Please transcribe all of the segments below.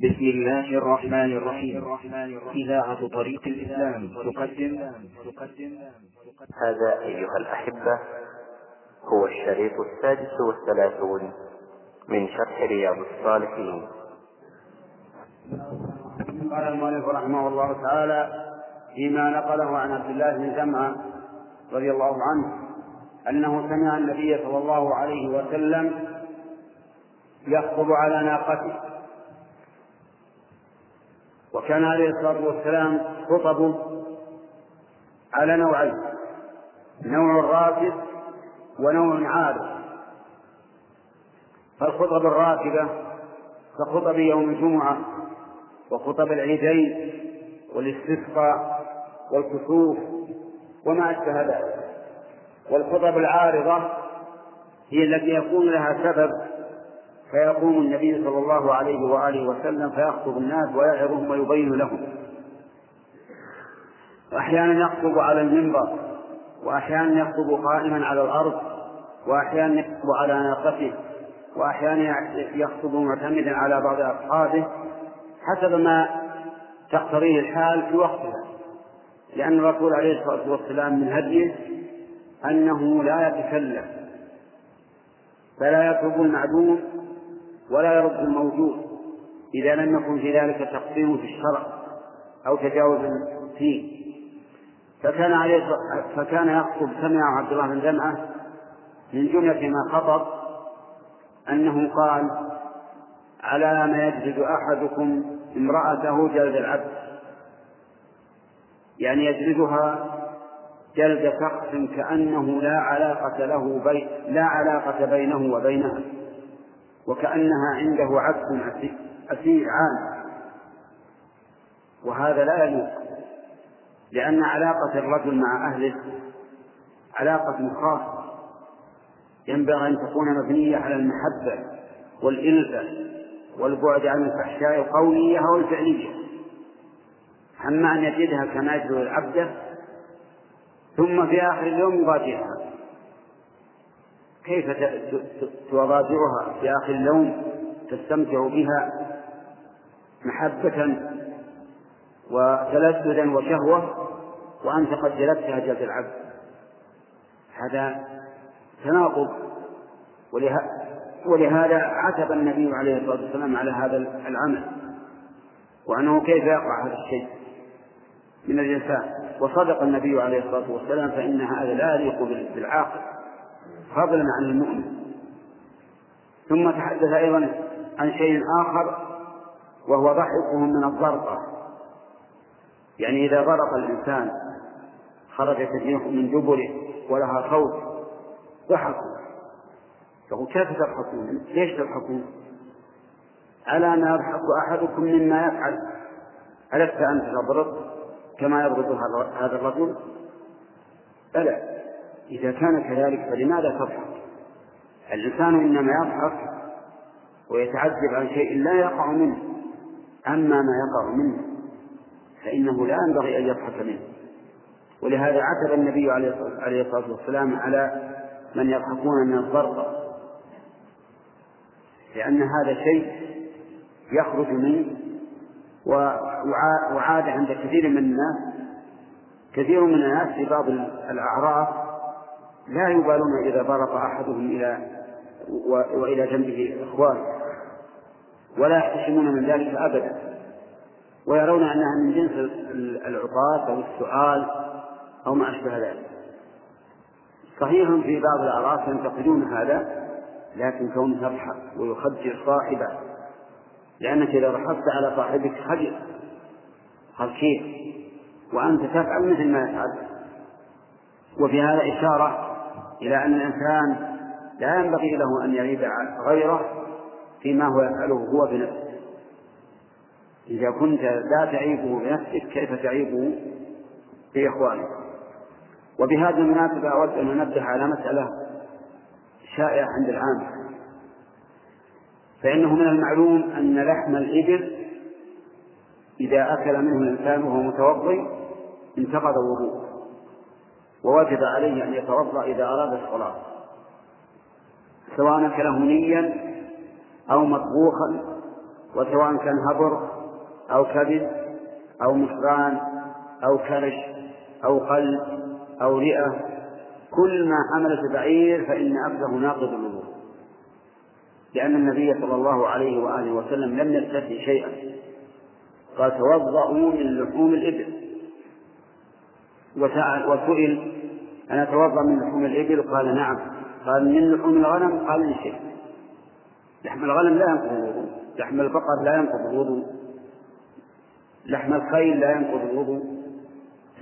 بسم الله الرحمن الرحيم. إذاعة طريق الإسلام تقدم. هذا أيها الأحبة هو الشريط السادس والثلاثون من شرح رياض الصالحين. قال المؤلف رحمه الله تعالى فيما نقله عن عبد الله بن جمعة رضي الله عنه أنه سمع النبي صلى الله عليه وسلم يخطب على ناقته. وكان عليه الصلاة والسلام خطبه على نوعين نوع راكب ونوع عارض فالخطب الراكبة كخطب يوم الجمعة وخطب العيدين والاستسقاء والكسوف وما أشبه ذلك. والخطب العارضة هي التي يكون لها سبب فيقوم النبي صلى الله عليه وآله وسلم فيخطب الناس ويعظهم ويبين لهم. وأحيانا يخطب على المنبر وأحيانا يخطب قائما على الأرض وأحيانا يخطب على ناقته وأحيانا يخطب معتمدا على بعض أصحابه حسب ما تقتضيه الحال في وقتها. لأن الرسول عليه الصلاة والسلام من هديه أنه لا يتكلم فلا يطلب المعدوم ولا يرد الموجود إذا لم يكن في ذلك تقصير في الشرع أو تجاوز فيه فكان عليه فكان يخطب سمع عبد الله بن جمعة من جملة ما خطب أنه قال على ما يجلد أحدكم امرأته جلد العبد؟ يعني يجلدها جلد شخص كأنه لا علاقة له بي لا علاقة بينه وبينها. وكأنها عنده عبد أسير عام. وهذا لا يليق لأن علاقة الرجل مع أهله علاقة خاصة. ينبغي أن تكون مبنية على المحبة والإلفة والبعد عن الفحشاء القولية أو الفعلية. أما أن يجدها كما يجد العبد ثم في آخر اليوم يراجعها كيف تراجعها في آخر اليوم تستمتع بها محبة وتلذذا وشهوة وأنت قد جلبتها جلد العبد. هذا تناقض ولهذا عتب النبي عليه الصلاة والسلام على هذا العمل. وأنه كيف يقع هذا الشيء؟ من الإنسان. وصدق النبي عليه الصلاة والسلام فإن هذا لا يليق بالعاقل. فضلا عن المؤمن ثم تحدث أيضا عن شيء آخر وهو ضحكهم من الضرقة يعني إذا ضرق الإنسان خرجت الريح من دبره ولها صوت ضحكوا يقول كيف تضحكون؟ ليش تضحكون؟ ألا ما يضحك أحدكم مما يفعل ألست أنت تضرب كما يضرب هذا الرجل؟ بلى إذا كان كذلك فلماذا تضحك؟ الإنسان إنما يضحك ويتعجب عن شيء لا يقع منه. أما ما يقع منه فإنه لا ينبغي أن يضحك منه. ولهذا عتب النبي عليه الصلاة والسلام على من يضحكون من الضربة لأن هذا شيء يخرج منه وعاد عند كثير من الناس. كثير من الناس في بعض الأعراف لا يبالون إذا برق أحدهم إلى وإلى جنبه إخوانه ولا يحتشمون من ذلك أبدا ويرون أنها من جنس العطاس أو السؤال أو ما أشبه ذلك. صحيح في بعض الأعراف ينتقدون هذا لكن كونه يضحك ويخجل صاحبه لأنك إذا ضحكت على صاحبك خجل قال كيف وأنت تفعل مثل ما يفعل. وفي هذا إشارة إلى أن الإنسان لا ينبغي له أن يعيب غيره فيما هو يفعله هو بنفسه. إذا كنت لا تعيبه بنفسك كيف تعيبه بإخوانك؟ وبهذه المناسبة أود أن أنبه على مسألة شائعة عند العامة. فإنه من المعلوم أن لحم الإبل إذا أكل منه الإنسان وهو متوضئ انتقض وضوءه. ووجب عليه أن يتوضأ إذا أراد الصلاة سواء أكله نيا أو مطبوخا وسواء كان هبر أو كبد أو مصران أو كرش أو قلب أو رئة. كل ما حملت بعير فإن أكله ناقض الوضوء. لأن النبي صلى الله عليه وآله وسلم لم يستثني شيئا. قال توضأوا من لحوم الإبل. وسئل أنا أتوضأ من لحوم الإبل؟ قال نعم. قال من لحوم الغنم؟ قال من شيء لحم الغنم لا ينقض الوضوء. لحم البقر لا ينقض الوضوء. لحم الخيل لا ينقض الوضوء.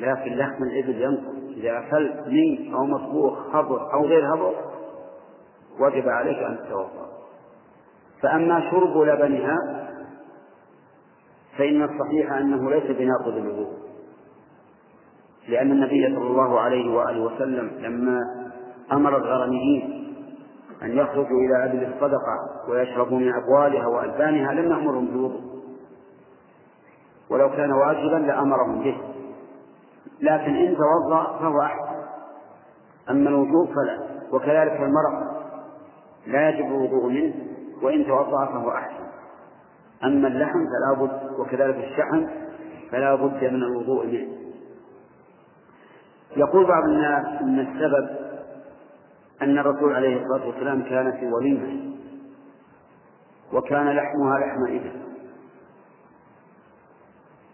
لكن لحم الإبل ينقض. إذا أكلت ني أو مطبوخ خبر أو غير هبر وجب عليك أن تتوضأ. فأما شرب لبنها فإن الصحيح أنه ليس بناقض الوضوء. لأن النبي صلى الله عليه وآله وسلم لما أمر الغرميين أن يخرجوا إلى أبل الصدقة ويشربوا من أبوالها وألبانها لم يأمرهم بالوضوء ولو كان واجبا لأمرهم به. لكن إن توضأ فهو أحسن. أما الوجوب فلا. وكذلك المرق لا يجب الوضوء منه وإن توضأ فهو أحسن. أما اللحم فلا بد وكذلك الشحم فلا بد من الوضوء منه. يقول بعض الناس أن السبب أن الرسول عليه الصلاة والسلام كان في وليمة وكان لحمها لحم إبل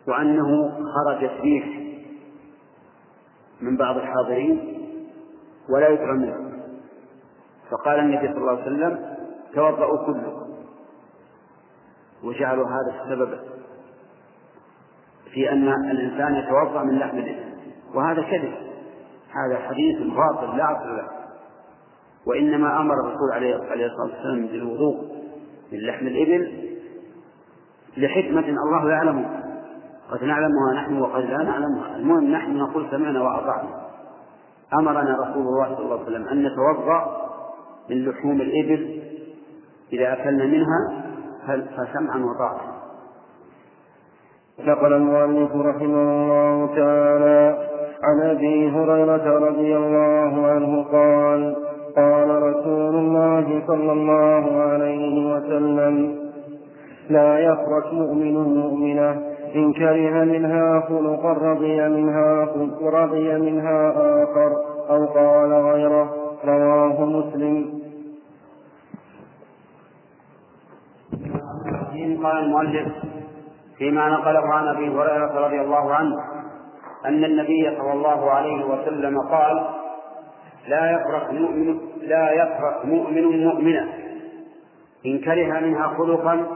وأنه خرجت ريح من بعض الحاضرين ولا يدرى منه. فقال النبي صلى الله عليه وسلم توضأوا كلكم. وجعلوا هذا السبب في أن الإنسان يتوضأ من لحم الإبل. وهذا كذب. هذا حديث باطل لا أصل له. وإنما أمر الرسول عليه الصلاة والسلام بالوضوء من لحم الإبل لحكمة الله يعلمها قد نعلمها نحن وقد لا نعلمها المهم نحن نقول سمعنا وأطعنا. أمرنا رسول الله صلى الله عليه وسلم أن نتوضأ من لحوم الإبل. إذا أكلنا منها فسمعا وطاعة. نقل المؤلف رحمه الله تعالى عن أبي هريرة رضي الله عنه قال قال رسول الله صلى الله عليه وسلم لا يفرك مؤمن مؤمنة إن كره منها خلقا رضي منها رضي منها آخر أو قال غيره. رواه مسلم. قال المؤلف فيما نقله عن أبي هريرة رضي الله عنه أن النبي صلى الله عليه وسلم قال لا يفرق مؤمن لا يفرق مؤمن مؤمنة. إن كره منها خلقا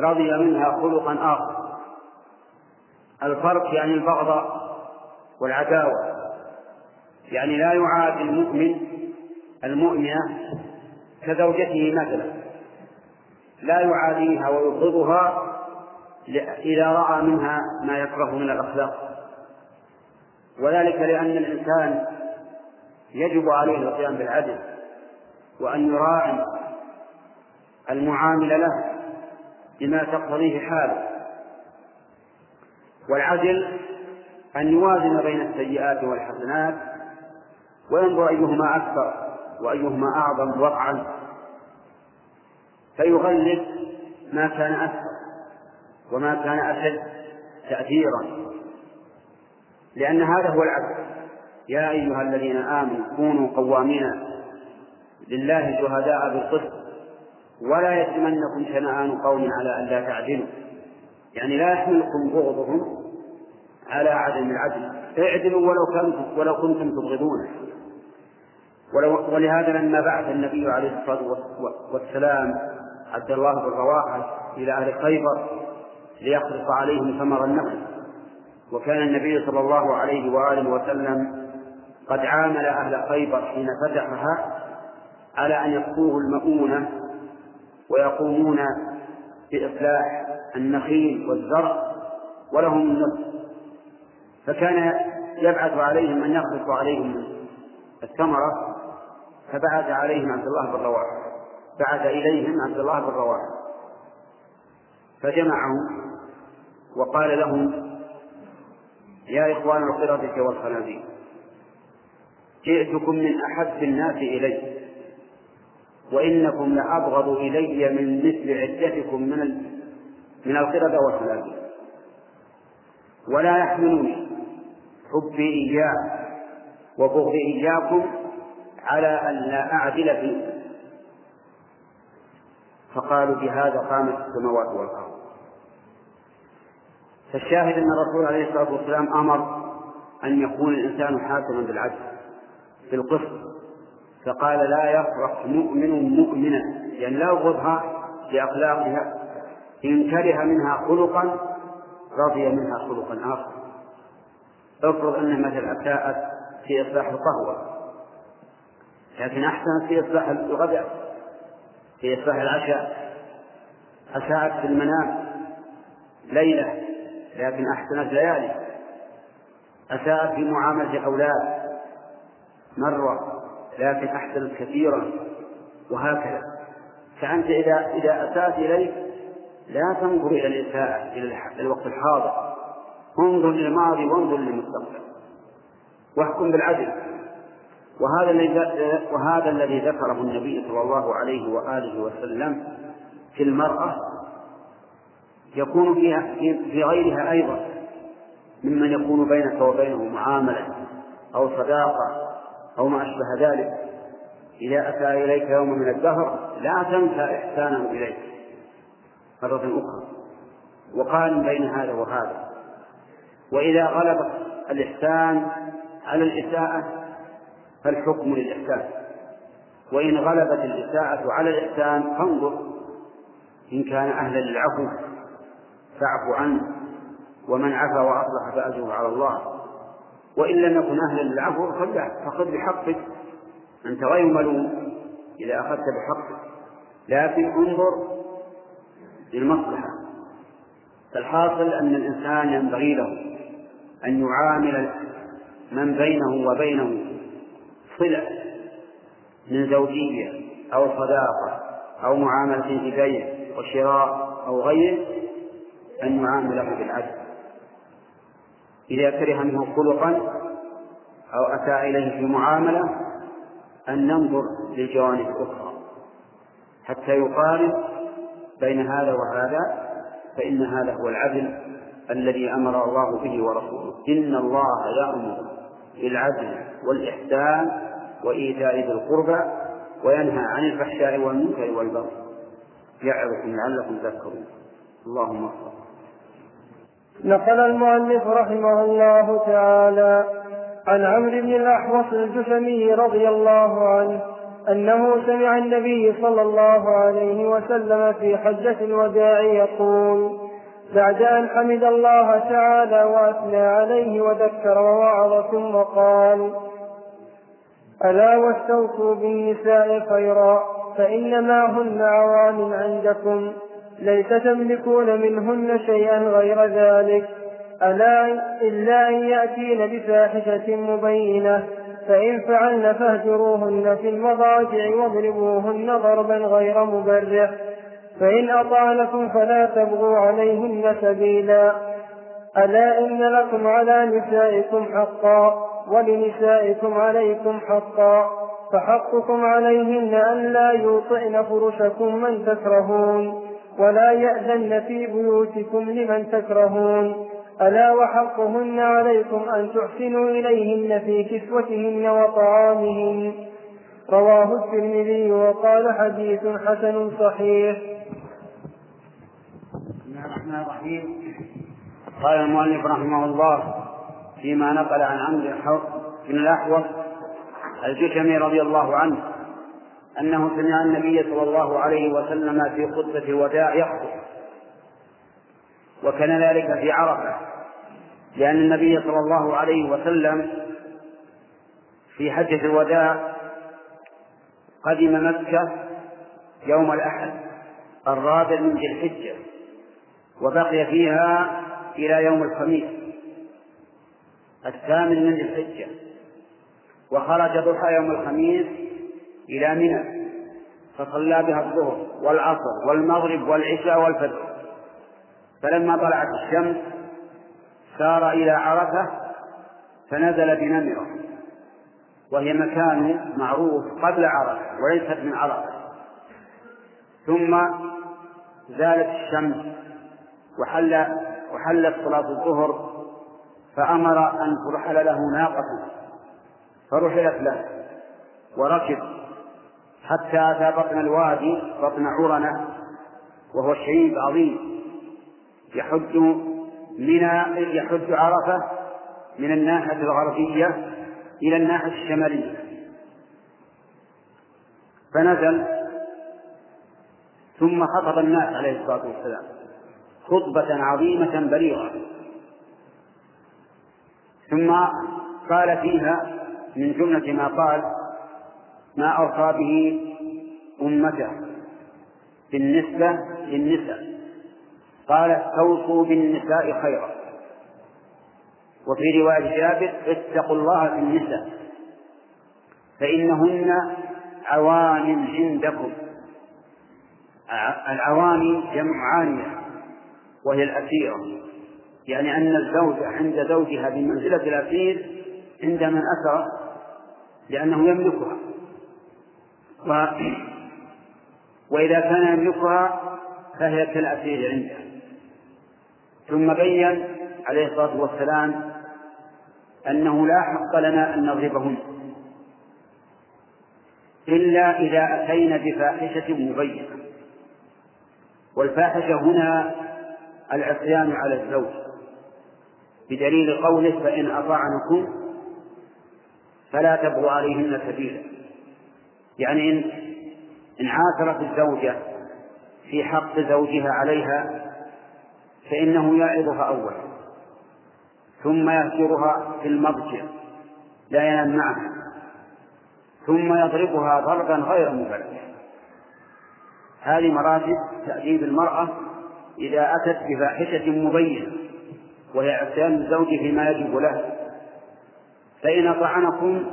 رضي منها خلقا آخر. الفرق يعني البغضاء والعداوة. يعني لا يعادي المؤمن المؤمنة كزوجته مثلا. لا يعاديها ويبغضها إذا رأى منها ما يكره من الأخلاق. وذلك لأن الإنسان يجب عليه القيام بالعدل وأن يراعي المعامل له بما تقتضيه حاله. والعدل أن يوازن بين السيئات والحسنات وينظر أيهما أكثر وأيهما أعظم وقعا فيغلب ما كان أكثر وما كان أشد تأثيرا. لأن هذا هو العدل يا أيها الذين آمنوا كونوا قوامين لله شهداء بالقسط ولا يجرمنكم شنآن قوم على أن لا تعدلوا. يعني لا يحملكم بغضهم على عدم العدل. اعدلوا ولو كنتم ولو كنتم تبغضونه ولو ولهذا لما بعث النبي عليه الصلاة والسلام عبد الله بن رواحة إلى أهل خيبر ليخلص عليهم ثمر النخل وكان النبي صلى الله عليه وآله وسلم قد عامل أهل خيبر حين فتحها على أن يكفوه المؤونة ويقومون بإصلاح النخيل والزرع ولهم النصف فكان يبعث عليهم من يخلص عليهم الثمرة فبعث عليهم عبد الله بن رواحة بعث إليهم عبد الله بن رواحة فجمعهم وقال لهم يا إخوان القردة والخنازير جئتكم من أحب الناس إلي وإنكم لأبغض إلي من مثل عدتكم من من القردة والخنازير ولا يحملني حبي إياه وبغضي إياكم على أن لا أعدل فيه. فقالوا بهذا قامت السماوات والأرض. فالشاهد أن الرسول عليه الصلاة والسلام أمر أن يكون الإنسان حاكما بالعدل بالقسط. فقال لا يفرح مؤمن مؤمنا يعني لا يبغضها لأخلاقها إن كره منها خلقا رضي منها خلقا آخر. افرض أن مثلا أساءت في إصلاح القهوة لكن أحسنت في إصلاح الغداء في إصلاح العشاء. أساءت في المنام ليلة لكن أحسنت ليالي. أساءت في معاملة الأولاد مرة لكن أحسنت كثيرا. وهكذا. فأنت إذا إذا أساءت إليك لا تنظر إلى الإساءة إلى الوقت الحاضر. انظر للماضي وانظر للمستقبل واحكم بالعدل. وهذا الذي وهذا الذي ذكره النبي صلى الله عليه وآله وسلم في المرأة يكون فيها في غيرها أيضا ممن يكون بينك وبينه معاملة أو صداقة أو ما أشبه ذلك. إذا أتى إليك يوم من الدهر لا تنسى إحسانه إليك. مرة أخرى. وقارن بين هذا وهذا. وإذا غلب الإحسان على الإساءة فالحكم للإحسان. وإن غلبت الإساءة على الإحسان فانظر إن كان أهلا للعفو. فاعف عنه ومن عفا وأصلح فأجره على الله. وإن لم يكن أهلا للعفو فخذ بحقك. أنت غير ملوم إذا أخذت بحقك. لكن انظر للمصلحة. فالحاصل أن الإنسان ينبغي له أن يعامل من بينه وبينه صلة من زوجية أو صداقة أو معاملة في بيع وشراء أو غيره. أن يعامله بالعدل. إذا كره منه خلقا أو أتى إليه في معاملة أن ننظر للجوانب الأخرى حتى يقارن بين هذا وهذا فإن هذا هو العدل الذي أمر الله به ورسوله. إن الله يأمر بالعدل والإحسان وإيتاء ذي القربى وينهى عن الفحشاء والمنكر والبغي. يعظكم لعلكم تذكرون. اللهم صل نقل المؤلف رحمه الله تعالى عن عمرو بن الأحوص الجشمي رضي الله عنه أنه سمع النبي صلى الله عليه وسلم في حجة الوداع يقول بعد أن حمد الله تعالى وأثنى عليه وذكر ووعظ ثم قال ألا واستوصوا بالنساء خيرا فإنما هن عوان عندكم ليس تملكون منهن شيئا غير ذلك. ألا إلا أن يأتين بفاحشة مبينة. فإن فعلن فاهجروهن في المضاجع واضربوهن ضربا غير مبرح فإن أطعنكم فلا تبغوا عليهن سبيلا. ألا إن لكم على نسائكم حقا ولنسائكم عليكم حقا. فحقكم عليهن أن لا يوطئن فرشكم من تكرهون. ولا يأذن في بيوتكم لمن تكرهون. ألا وحقهن عليكم أن تحسنوا إليهن في كسوتهن وطعامهن. رواه الترمذي وقال حديث حسن صحيح. بسم الله الرحمن الرحيم. قال المؤلف رحمه الله فيما نقل عن عمرو بن الأحوص الجشمي رضي الله عنه أنه سمع النبي صلى الله عليه وسلم في خطبة الوداع يخطب. وكان ذلك في عرفة لأن النبي صلى الله عليه وسلم في حجة الوداع قدم مكة يوم الأحد الرابع من ذي الحجة وبقي فيها إلى يوم الخميس الثامن من ذي الحجة. وخرج ضحى يوم الخميس إلى منى فصلى بها الظهر والعصر والمغرب والعشاء والفجر. فلما طلعت الشمس سار إلى عرفة فنزل بنمرة وهي مكان معروف قبل عرفة وليست من عرفة. ثم زالت الشمس وحل وحلت صلاة الظهر فأمر أن ترحل له ناقة فرحلت له وركب حتى أتى بطن الوادي بطن عرنة وهو شعيب عظيم. يحج منى يحج عرفة من الناحية الغربية إلى الناحية الشمالية. فنزل ثم خطب الناس عليه الصلاة والسلام خطبة عظيمة بليغة. ثم قال فيها من جملة ما قال ما أوصى به أمته بالنسبة للنساء. قال استوصوا بالنساء خيرا. وفي رواية جابر اتقوا الله في النساء فإنهن عوان عندكم. العواني جمع عانية وهي الأسيرة. يعني أن الزوج عند زوجها بمنزلة الأسير عند من أسر لأنه يملكها. و... وإذا كان يملكها فهي كالأسير عنده. ثم بين عليه الصلاة والسلام أنه لا حق لنا أن نضربهن إلا إذا أتينا بفاحشة مبينة. والفاحشة هنا العصيان على الزوج. بدليل قوله فإن أطعنكم فلا تبغوا عليهن سبيلا. يعني إن إن عاثرت الزوجة في حق زوجها عليها فإنه يعظها أولا ثم يهجرها في المضجع لا ينام معها ثم يضربها ضربا غير مبرح هذه مراتب تأديب المرأة إذا أتت بفاحشة مبينة وهي عصيان الزوج فيما يجب له. فإن أطعنكم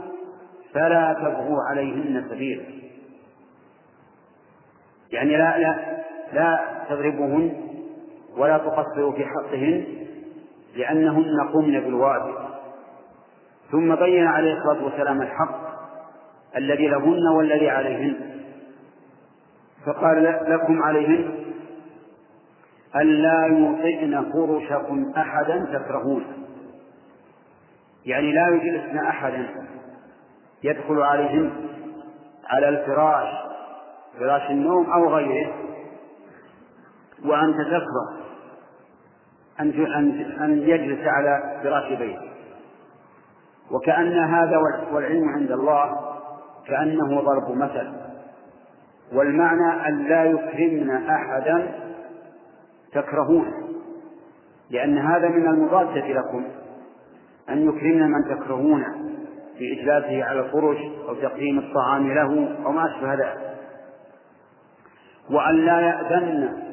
فلا تبغوا عليهن سبيلا يعني لا لا لا تضربوهن ولا تقصروا في حقهن لأنهن قمن بالواجب. ثم بين عليه الصلاة والسلام الحق الذي لهن والذي عليهن. فقال لكم عليهن ألا يوطئن فرشكم أحدا تكرهونه يعني لا يجلسن أحدا يدخل عليهن على الفراش فراش النوم أو غيره. وأنت تكره أن أن يجلس على فراش بيته. وكأن هذا والعلم عند الله كأنه ضرب مثل. والمعنى أن لا يكرمن أحدا تكرهونه لأن هذا من المضادة لكم أن يكرمن من تكرهونه بإجلاسه على الفرش أو تقديم الطعام له أو ما أشبه ذلك. وأن لا يأذن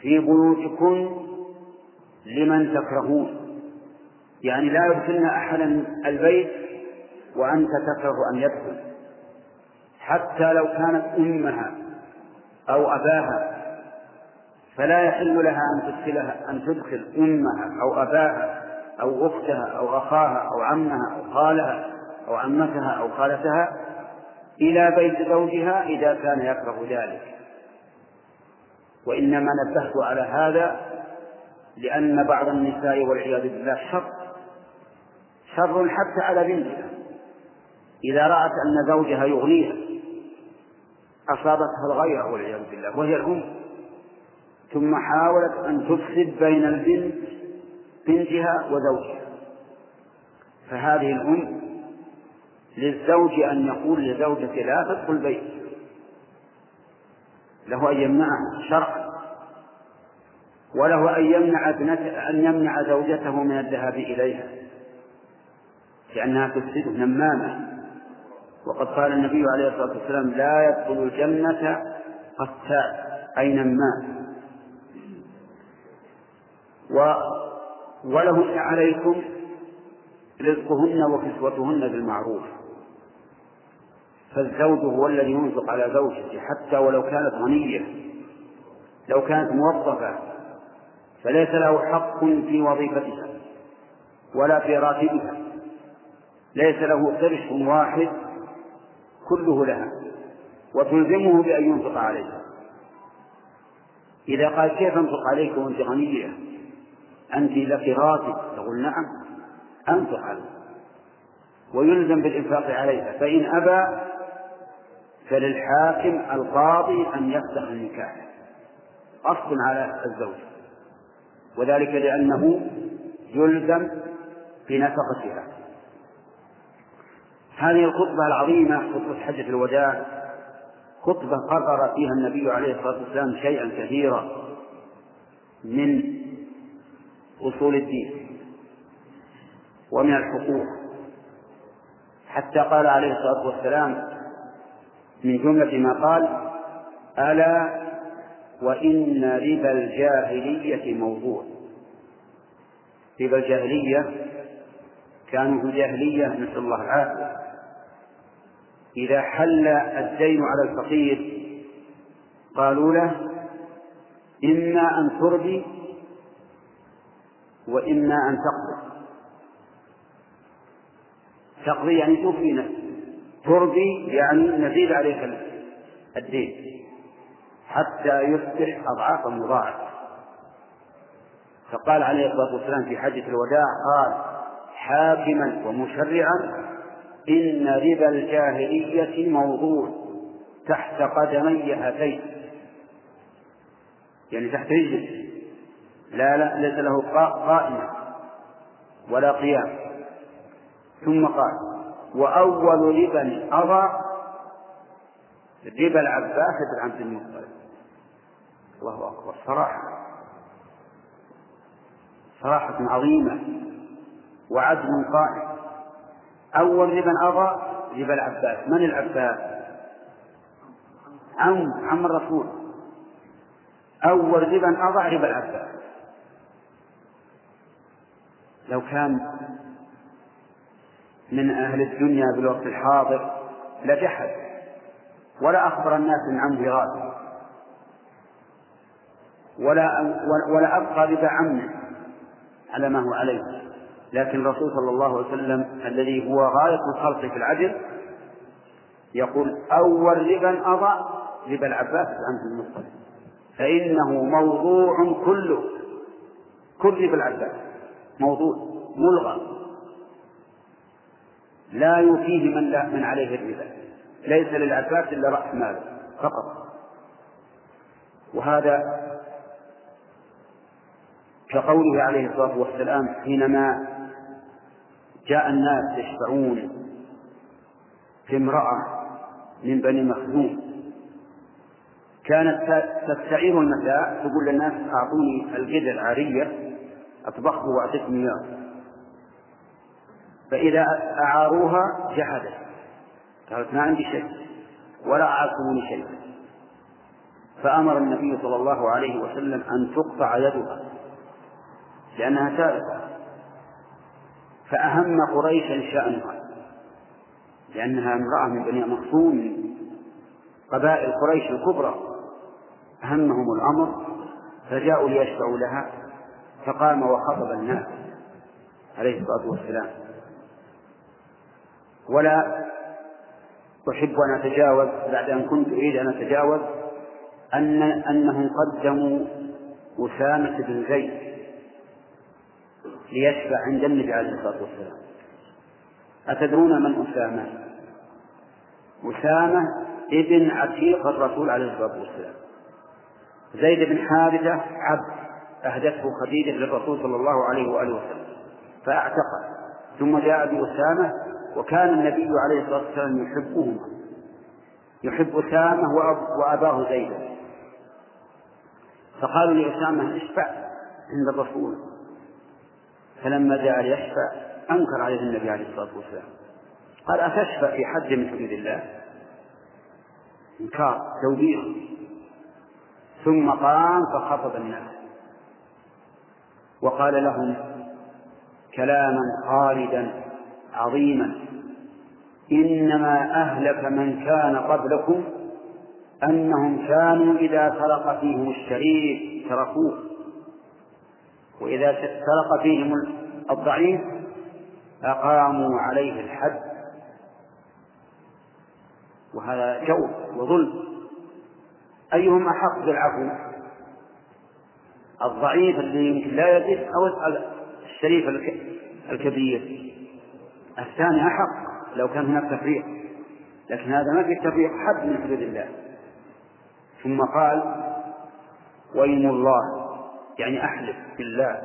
في بيوتكم لمن تكرهون. يعني لا يدخلن أحدا البيت وأنت تكره أن يدخل. حتى لو كانت أمها أو أباها فلا يحل لها أن تدخلها أن تدخل أمها أو أباها أو أختها أو أخاها أو عمها أو خالها أو عمتها أو خالتها إلى بيت زوجها إذا كان يكره ذلك. وإنما نبهت على هذا لأن بعض النساء والعياذ بالله شر شر حتى على بنتها. إذا رأت أن زوجها يغنيها أصابتها الغيرة والعياذ بالله وهي الأم. ثم حاولت أن تفسد بين البنت بنتها وزوجها. فهذه الأم للزوج أن يقول لزوجته لا تدخل البيت. له أن يمنعها شرعا. وله أن يمنع ابنته أن يمنع زوجته من الذهاب إليها. لأنها تفسده نمامة وقد قال النبي عليه الصلاة والسلام لا يدخل الجنة قتال أي نمام. ولهن عليكم رزقهن وكسوتهن بالمعروف. فالزوج هو الذي ينفق على زوجته حتى ولو كانت غنية لو كانت موظفة فليس له حق في وظيفتها ولا في راتبها. ليس له قرش واحد كله لها وتلزمه بأن ينفق عليها. إذا قال كيف أنفق عليك وأنت غنية؟ أنت لك راتب تقول نعم. أنفق عليك ويلزم بالإنفاق عليها. فإن أبى فللحاكم القاضي أن يفتح النكاح. أصل على الزوج. وذلك لأنه يلزم بنفقتها. هذه الخطبة العظيمة خطبة حجة الوداع. خطبة قرر فيها النبي عليه الصلاة والسلام شيئا كثيرا من أصول الدين ومن الحقوق. حتى قال عليه الصلاة والسلام من جملة ما قال ألا وإن ربا الجاهلية موضوع. ربا الجاهلية كانوا في الجاهلية نسأل الله العافية. إذا حل الدين على الفقير قالوا له إما أن تربي وإما أن تقضي. تقضي يعني توفي نفسك. تربي يعني نزيد عليك الدين. حتى يصبح أضعافا مضاعفة فقال عليه الصلاة والسلام في حجة الوداع قال حاكما ومشرعا إن ربا الجاهلية موضوع تحت قدمي هاتين. يعني تحت رجل لا لا ليس له قائمة ولا قيام. ثم قال وأول ربا أضع ربا العباس بن عبد المطلب. الله أكبر صراحة صراحة عظيمة وعدل قائم. أول ربا أضع ربا العباس. من العباس؟ عم عم الرسول. أول ربا أضع ربا العباس. لو كان من أهل الدنيا بالوقت الحاضر لجحد ولا أخبر الناس من عمه غاد ولا ولا أبقى ربا عمه على ما هو عليه. لكن الرسول صلى الله عليه وسلم الذي هو غاية الخلق في العدل يقول أول ربا أضع ربا العباس عن المطلب فإنه موضوع كله كل ربا العباس. موضوع ملغى. لا يوفيه من لا من عليه الربا. ليس للعباس إلا رأس ماله فقط. وهذا كقوله عليه الصلاة والسلام حينما جاء الناس يشفعون في امرأة من بني مخزوم كانت تستعير المساء تقول للناس أعطوني القدر عارية أطبخه وأعطيكم إياه فإذا أعاروها جحدت قالت ما عندي شيء ولا أعطوني شيء. فأمر النبي صلى الله عليه وسلم أن تقطع يدها. لأنها سارقة فأهم قريشا شأنها. لأنها امرأة من بني مخصوم قبائل قريش الكبرى. أهمهم الأمر. فجاءوا ليشفعوا لها. فقام وخطب الناس عليه الصلاة والسلام. ولا أحب أن أتجاوز بعد أن كنت أريد أن أتجاوز أن أنهم قدموا أسامة بن زيد ليشفع عند النبي عليه الصلاة والسلام. أتدرون من أسامة؟ أسامة ابن عتيق الرسول عليه الصلاة والسلام. زيد بن حارثة عبد. أهدته خديجة للرسول صلى الله عليه وآله وسلم فأعتقه ثم جاء بأسامة وكان النبي عليه الصلاة والسلام يحبهما. يحب أسامة وأباه زيدا. فقالوا لأسامة اشفع عند الرسول. فلما جاء ليشفع أنكر عليه النبي عليه الصلاة والسلام. قال أتشفع في حد من حدود الله؟ إنكار توبيخ. ثم قام فخطب الناس. وقال لهم كلاما خالدا عظيما إنما أهلك من كان قبلكم أنهم كانوا إذا سرق فيهم الشريف تركوه. وإذا سرق فيهم الضعيف أقاموا عليه الحد. وهذا جور وظلم. أيهم أحق بالعفو؟ الضعيف الذي يمكن لا يجد أو اسأل الشريف الكبير. الثاني أحق لو كان هناك تفريق لكن هذا ما في تفريق حد من حدود الله. ثم قال ويم الله يعني أحلف بالله.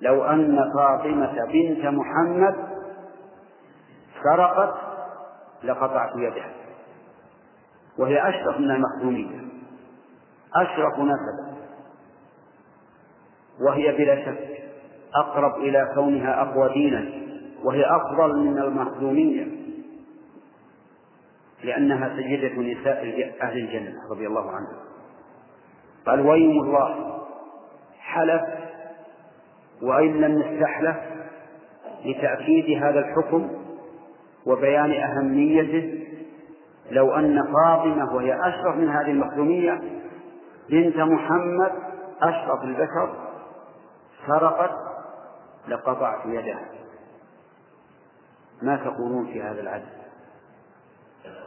لو أن فاطمة بنت محمد سرقت لقطعت يدها وهي أشرف من المخدومية أشرف نسبا وهي بلا شك أقرب إلى كونها أقوى دينا وهي أفضل من المخدومية لأنها سيدة نساء أهل الجنة رضي الله عنها قال ويم الله حلف وإن لم يستحلف لتأكيد هذا الحكم وبيان أهميته لو أن فاطمة وهي أشرف من هذه المخدومية بنت محمد أشرف البشر سرقت لقطعت يدها. ما تقولون في هذا العدل؟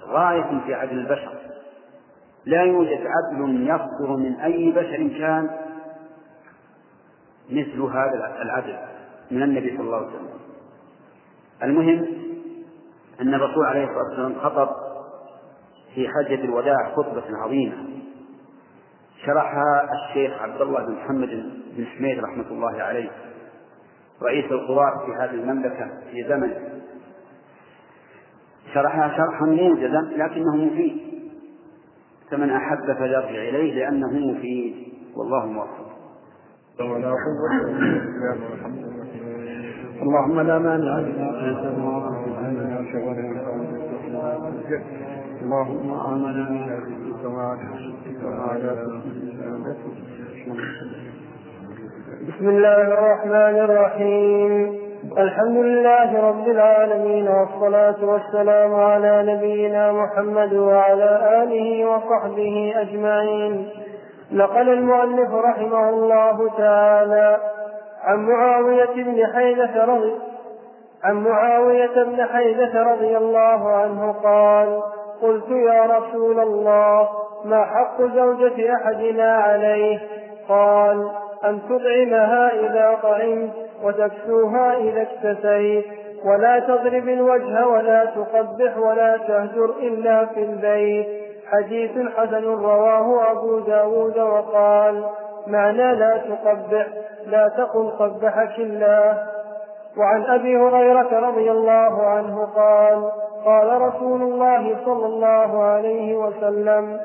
غاية في عدل البشر. لا يوجد عدل يصدر من أي بشر كان مثل هذا العدل من النبي صلى الله عليه وسلم. المهم أن الرسول عليه الصلاة والسلام خطب في حجة الوداع خطبة عظيمة. شرحها الشيخ عبد الله بن محمد بن حميد رحمة الله عليه رئيس القضاة في هذه المملكة في زمن. شرحها شرحا موجزا لكنه مفيد فمن أحب فليرجع إليه لأنه مفيد والله موفق. اللهم لا مانع لما اللهم آمنا بسم الله الرحمن الرحيم. الحمد لله رب العالمين والصلاة والسلام على نبينا محمد وعلى آله وصحبه أجمعين. نقل المؤلف رحمه الله تعالى عن معاوية بن حيدة رضي عن معاوية بن حيدة رضي الله عنه قال قلت يا رسول الله ما حق زوجة أحدنا عليه؟ قال أن تطعمها إذا طعمت وتكسوها إذا اكتسيت ولا تضرب الوجه ولا تقبح ولا تهجر إلا في البيت. حديث حسن رواه أبو داود وقال معنى لا تقبح لا تقل قبحك الله. وعن أبي هريرة رضي الله عنه قال قال رسول الله صلى الله عليه وسلم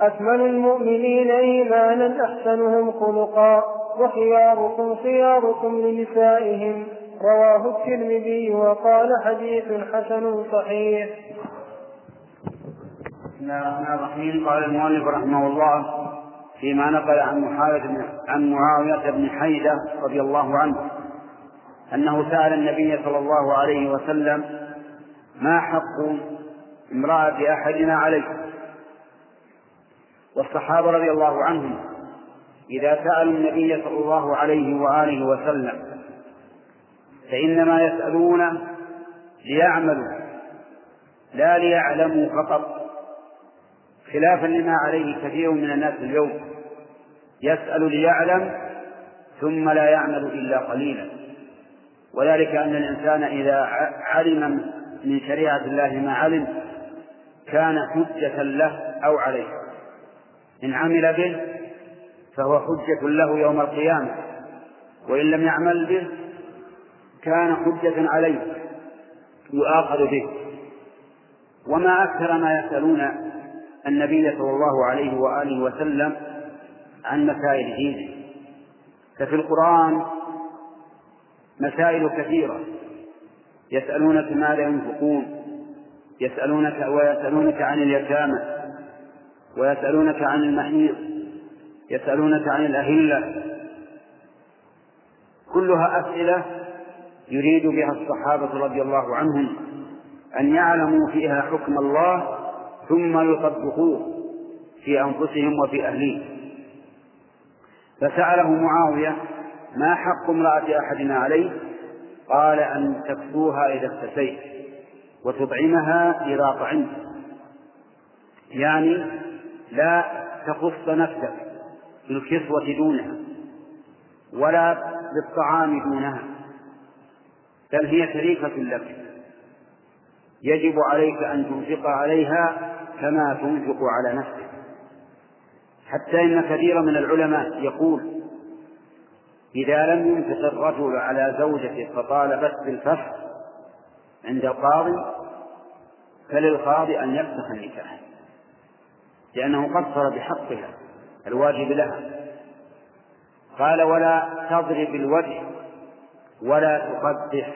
أكمل المؤمنين إيمانا أحسنهم خلقا وخياركم خياركم لنسائهم. رواه الترمذي وقال حديث حسن صحيح. بسم الله الرحمن الرحيم. قال المؤلف رحمه الله فيما نقل عن معاوية عن معاوية بن حيدة رضي الله عنه أنه سأل النبي صلى الله عليه وسلم ما حق امرأة أحدنا عليه والصحابة رضي الله عنهم إذا سألوا النبي صلى الله عليه وآله وسلم فإنما يسألون ليعملوا لا ليعلموا فقط. خلافا لما عليه كثير من الناس اليوم. يسأل ليعلم ثم لا يعمل إلا قليلا. وذلك أن الإنسان إذا علم من شريعة الله ما علم كان حجة له أو عليه. إن عمل به فهو حجة له يوم القيامة. وإن لم يعمل به كان حجة عليه يؤاخذ به. وما أكثر ما يسألون النبي صلى الله عليه وآله وسلم عن مسائل دينه. ففي القرآن مسائل كثيرة. يسألونك ماذا ينفقون يسألونك ويسألونك عن اليتامى ويسألونك عن المحيض يسألونك عن الأهلة. كلها أسئلة يريد بها الصحابة رضي الله عنهم أن يعلموا فيها حكم الله ثم يطبقوه في أنفسهم وفي أهليهم فسأله معاوية ما حق امرأة أحدنا عليه؟ قال أن تكسوها إذا اكتسيت وتطعمها إذا طعمت يعني لا تخص نفسك بالكسوة دونها ولا بالطعام دونها بل هي شريكة لك. يجب عليك أن تنفق عليها كما تنفق على نفسك. حتى إن كثيرا من العلماء يقول إذا لم ينفق الرجل على زوجته فطالبت بالفسخ عند القاضي فللقاضي أن يفسخ النكاح لأنه قصر بحقها الواجب لها. قال ولا تضرب الوجه ولا تقبح.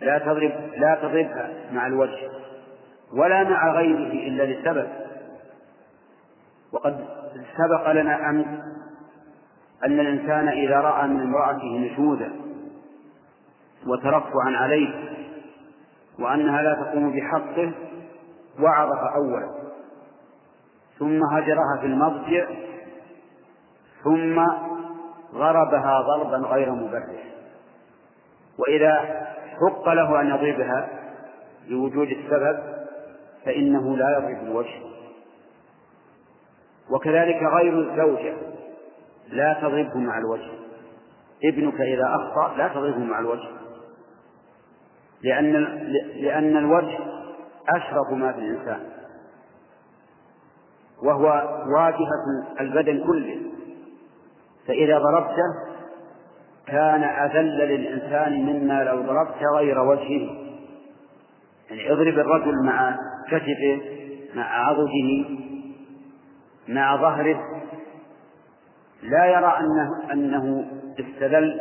لا تضرب لا تضربها مع الوجه. ولا مع غيره إلا لسبب. وقد سبق لنا أمس أن الإنسان إذا رأى من امرأته نشوزا وترفعا عليه وأنها لا تقوم بحقه وعظها أولا. ثم هجرها في المضجع ثم ضربها ضربا غير مبرح وإذا حق له أن يضربها لوجود السبب فإنه لا يضرب الوجه. وكذلك غير الزوجة لا تضربه مع الوجه. ابنك إذا أخطأ لا تضربه مع الوجه. لأن لأن الوجه أشرف ما في الإنسان. وهو واجهة البدن كله. فإذا ضربته كان أذل للإنسان مما لو ضربت غير وجهه. يعني اضرب الرجل مع كتفه مع عضده مع ظهره. لا يرى أنه, أنه استذل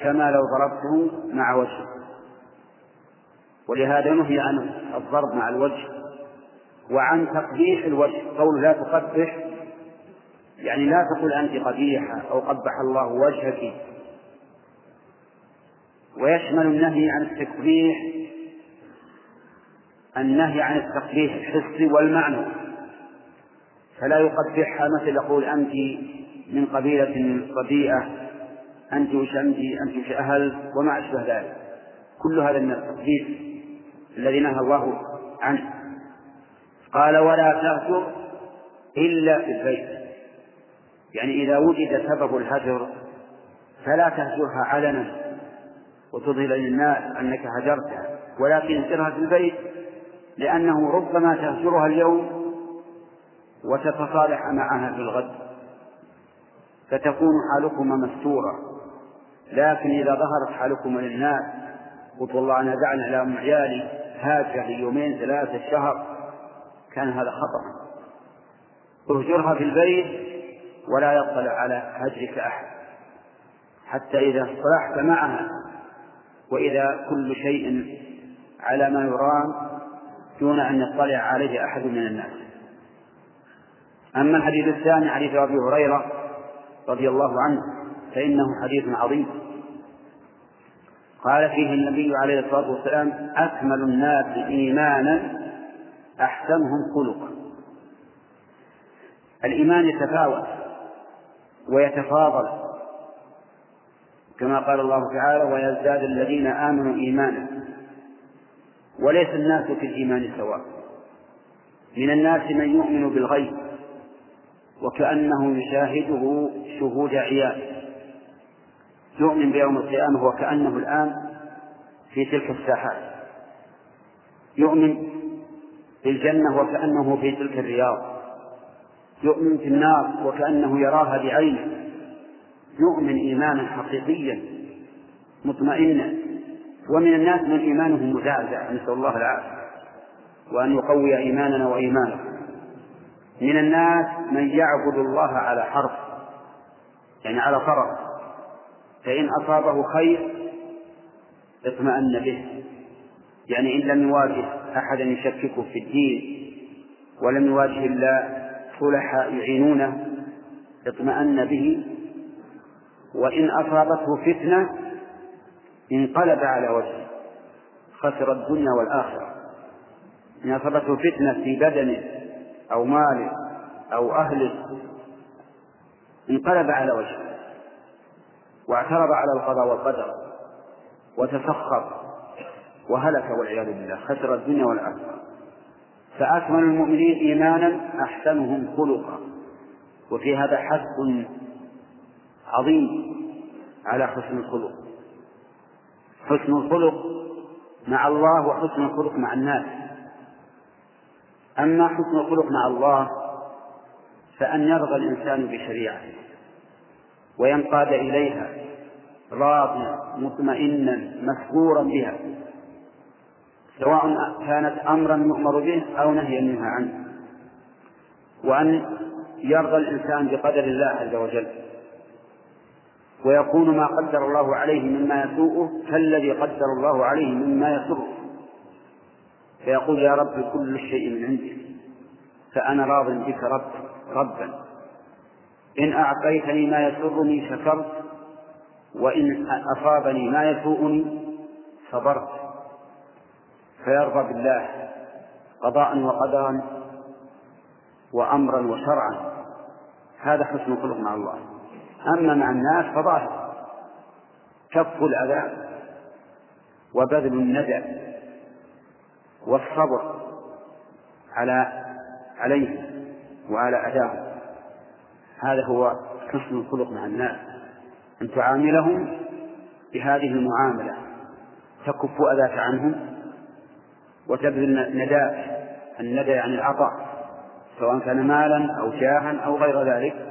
كما لو ضربته مع وجهه. ولهذا نهي عن الضرب مع الوجه وعن تقبيح الوجه. قول لا تقبح يعني لا تقل أنت قبيحة أو قبح الله وجهك. ويشمل النهي عن التقبيح النهي عن التقبيح الحسي والمعنوي فلا يقبحها مثل يقول أنت من قبيلة رديئة أنت وش أنت؟ أنت وش أهل؟ وما أشبه ذلك. كل هذا من التقبيح الذي نهى الله عنه. قال ولا تهجر إلا في البيت. يعني إذا وجد سبب الهجر فلا تهجرها علنا وتظهر للناس أنك هجرتها. ولكن اهجرها في البيت لأنه ربما تهجرها اليوم وتتصالح معها في الغد فتكون حالكما مستورة. لكن إذا ظهرت حالكما للناس قلت والله أنا دعنا إلى أم عيالي هاجر ليومين ثلاثة شهر كان هذا خطأ. اهجرها في البيت ولا يطلع على هجرك أحد حتى إذا اصطلحت معها وإذا كل شيء على ما يرام دون أن يطلع عليه أحد من الناس. أما الحديث الثاني حديث أبي هريرة رضي الله عنه فإنه حديث عظيم. قال فيه النبي عليه الصلاة والسلام أكمل الناس إيمانا أحسنهم خلقا. الإيمان يتفاوت ويتفاضل كما قال الله تعالى ويزداد الذين آمنوا إيمانا. وليس الناس في الإيمان سواء. من الناس من يؤمن بالغيب وكأنه يشاهده شهود عيان يؤمن بيوم القيامة وكأنه الآن في تلك الساحات. يؤمن بالجنة وكأنه في تلك الرياض. يؤمن في النار وكأنه يراها بعينه. يؤمن إيمانا حقيقيا مطمئنا ومن الناس من إيمانه مزعزع نسأل الله العافية. وأن يقوي إيماننا وإيمانه. من الناس من يعبد الله على حرف يعني على فرض فإن أصابه خير اطمأن به. يعني إن لم يواجه أحدا يشككه في الدين ولم يواجه إلا صلحاء يعينونه اطمأن به. وإن أصابته فتنة انقلب على وجهه. خسر الدنيا والآخرة. إن أصابته فتنة في بدنه أو ماله أو أهله انقلب على وجهه. واعترض على القضاء والقدر. وتسخط. وهلك والعياذ بالله. خسر الدنيا والآخرة. فأكمل المؤمنين إيمانا أحسنهم خلقا. وفي هذا حث عظيم على حسن الخلق. حسن الخلق مع الله وحسن الخلق مع الناس. أما حسن الخلق مع الله فأن يرضى الإنسان بشريعته وينقاد إليها راضيا مطمئنا مسرورا بها سواء كانت أمرا يؤمر به أو نهيا ينهى عنه. وأن يرضى الإنسان بقدر الله عز وجل. ويكون ما قدر الله عليه مما يسوءه كالذي قدر الله عليه مما يسره. فيقول يا رب كل شيء من عندك فأنا راض بك رب ربا. إن أعطيتني ما يسرني شكرت وإن أصابني ما يسوءني صبرت. فيرضى بالله قضاء وقدرا وأمرا وشرعا. هذا حسن الخلق مع الله. أما مع الناس فظاهر. كف الأذى وبذل الندى والصبر على عليه وعلى أداه هذا هو حسن الخلق مع الناس أن تعاملهم بهذه المعاملة. تكف أذاك عنهم وتبذل نداء الندى يعني العطاء سواء كان مالا أو جاها أو غير ذلك.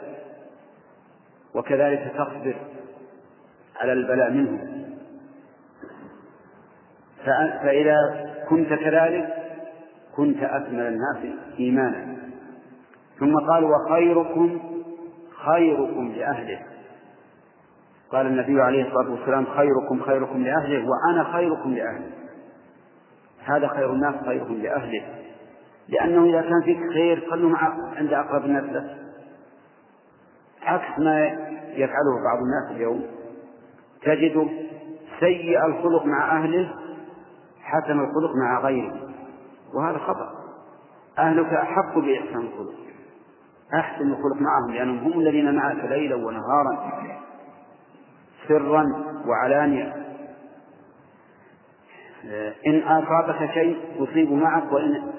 وكذلك تصبر على البلاء منهم فإذا كنت كذلك كنت أكمل الناس إيمانا. ثم قال وخيركم خيركم لأهله. قال النبي عليه الصلاة والسلام خيركم خيركم لأهله وأنا خيركم لأهله. هذا خير الناس خيرهم لأهله. لأنه إذا كان فيك خير خلوا مع عند أقرب الناس لك عكس ما يفعله بعض الناس اليوم. تجده سيء الخلق مع أهله حسن الخلق مع غيره. وهذا خطأ. أهلك أحق بإحسان الخلق. أحسن الخلق معهم لأنهم هم الذين معك ليلا ونهارا سرا وعلانية. إن أصابك شيء يصيب معك وإن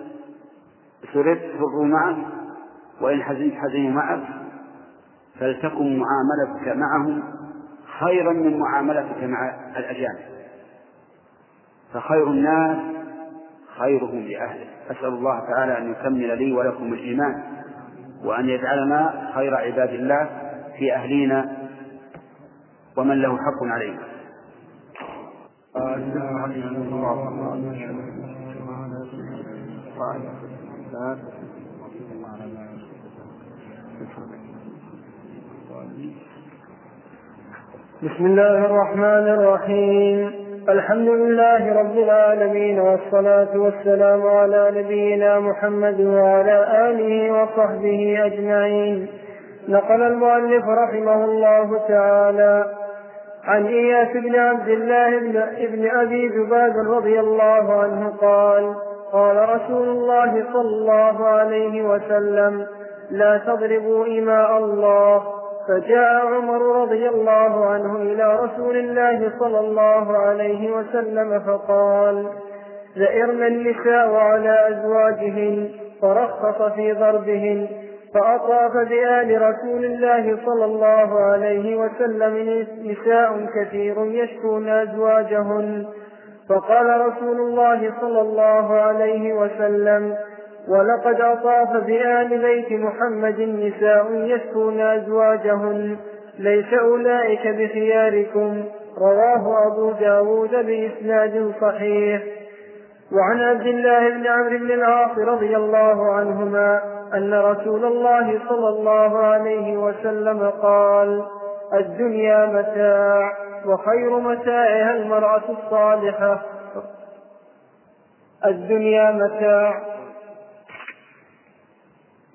سررت سروا معك وإن حزنت حزنوا معك. فلتكن معاملتك معهم خيرا من معاملتك مع الأجانب. فخير الناس خيرهم لأهله أسأل الله تعالى أن يكمل لي ولكم الإيمان وأن يجعلنا خير عباد الله في أهلينا ومن له حق علينا. بسم الله الرحمن الرحيم. الحمد لله رب العالمين والصلاة والسلام على نبينا محمد وعلى آله وصحبه أجمعين. نقل المؤلف رحمه الله تعالى عن إياس بن عبد الله بن أبي ذباب رضي الله عنه قال قال رسول الله صلى الله عليه وسلم لا تضربوا إماء الله فجاء عمر رضي الله عنه إلى رسول الله صلى الله عليه وسلم فقال زئرن النساء على أزواجهن فرخص في ضربهن فأطاف بآل رسول الله صلى الله عليه وسلم نساء كثير يشكون أزواجهن. فقال رسول الله صلى الله عليه وسلم ولقد أطاف بآل بيت محمد نساء يشكون أزواجهن. ليس أولئك بخياركم. رواه أبو داود بإسناد صحيح. وعن عبد الله بن عمرو بن العاص رضي الله عنهما أن رسول الله صلى الله عليه وسلم قال الدنيا متاع وخير متاعها المرأة الصالحة. الدنيا متاع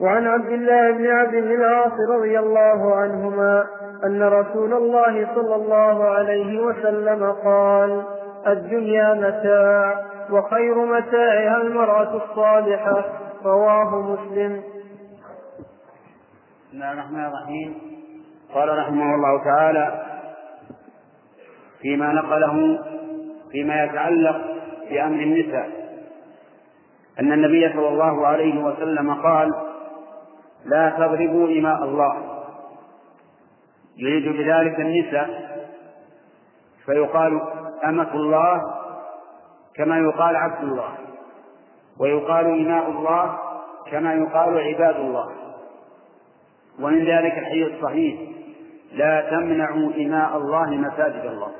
وعن عبد الله بن عبد العاص رضي الله عنهما أن رسول الله صلى الله عليه وسلم قال الدنيا متاع وخير متاعها المرأة الصالحة رواه مسلم. بسم الله الرحمن الرحيم. قال رحمه الله تعالى فيما نقله فيما يتعلق بأمر النساء. أن النبي صلى الله عليه وسلم قال لا تضربوا إماء الله. يريد بذلك النساء. فيقال أمة الله كما يقال عبد الله. ويقال إماء الله كما يقال عباد الله. ومن ذلك الحديث الصحيح لا تمنعوا إماء الله مساجد الله.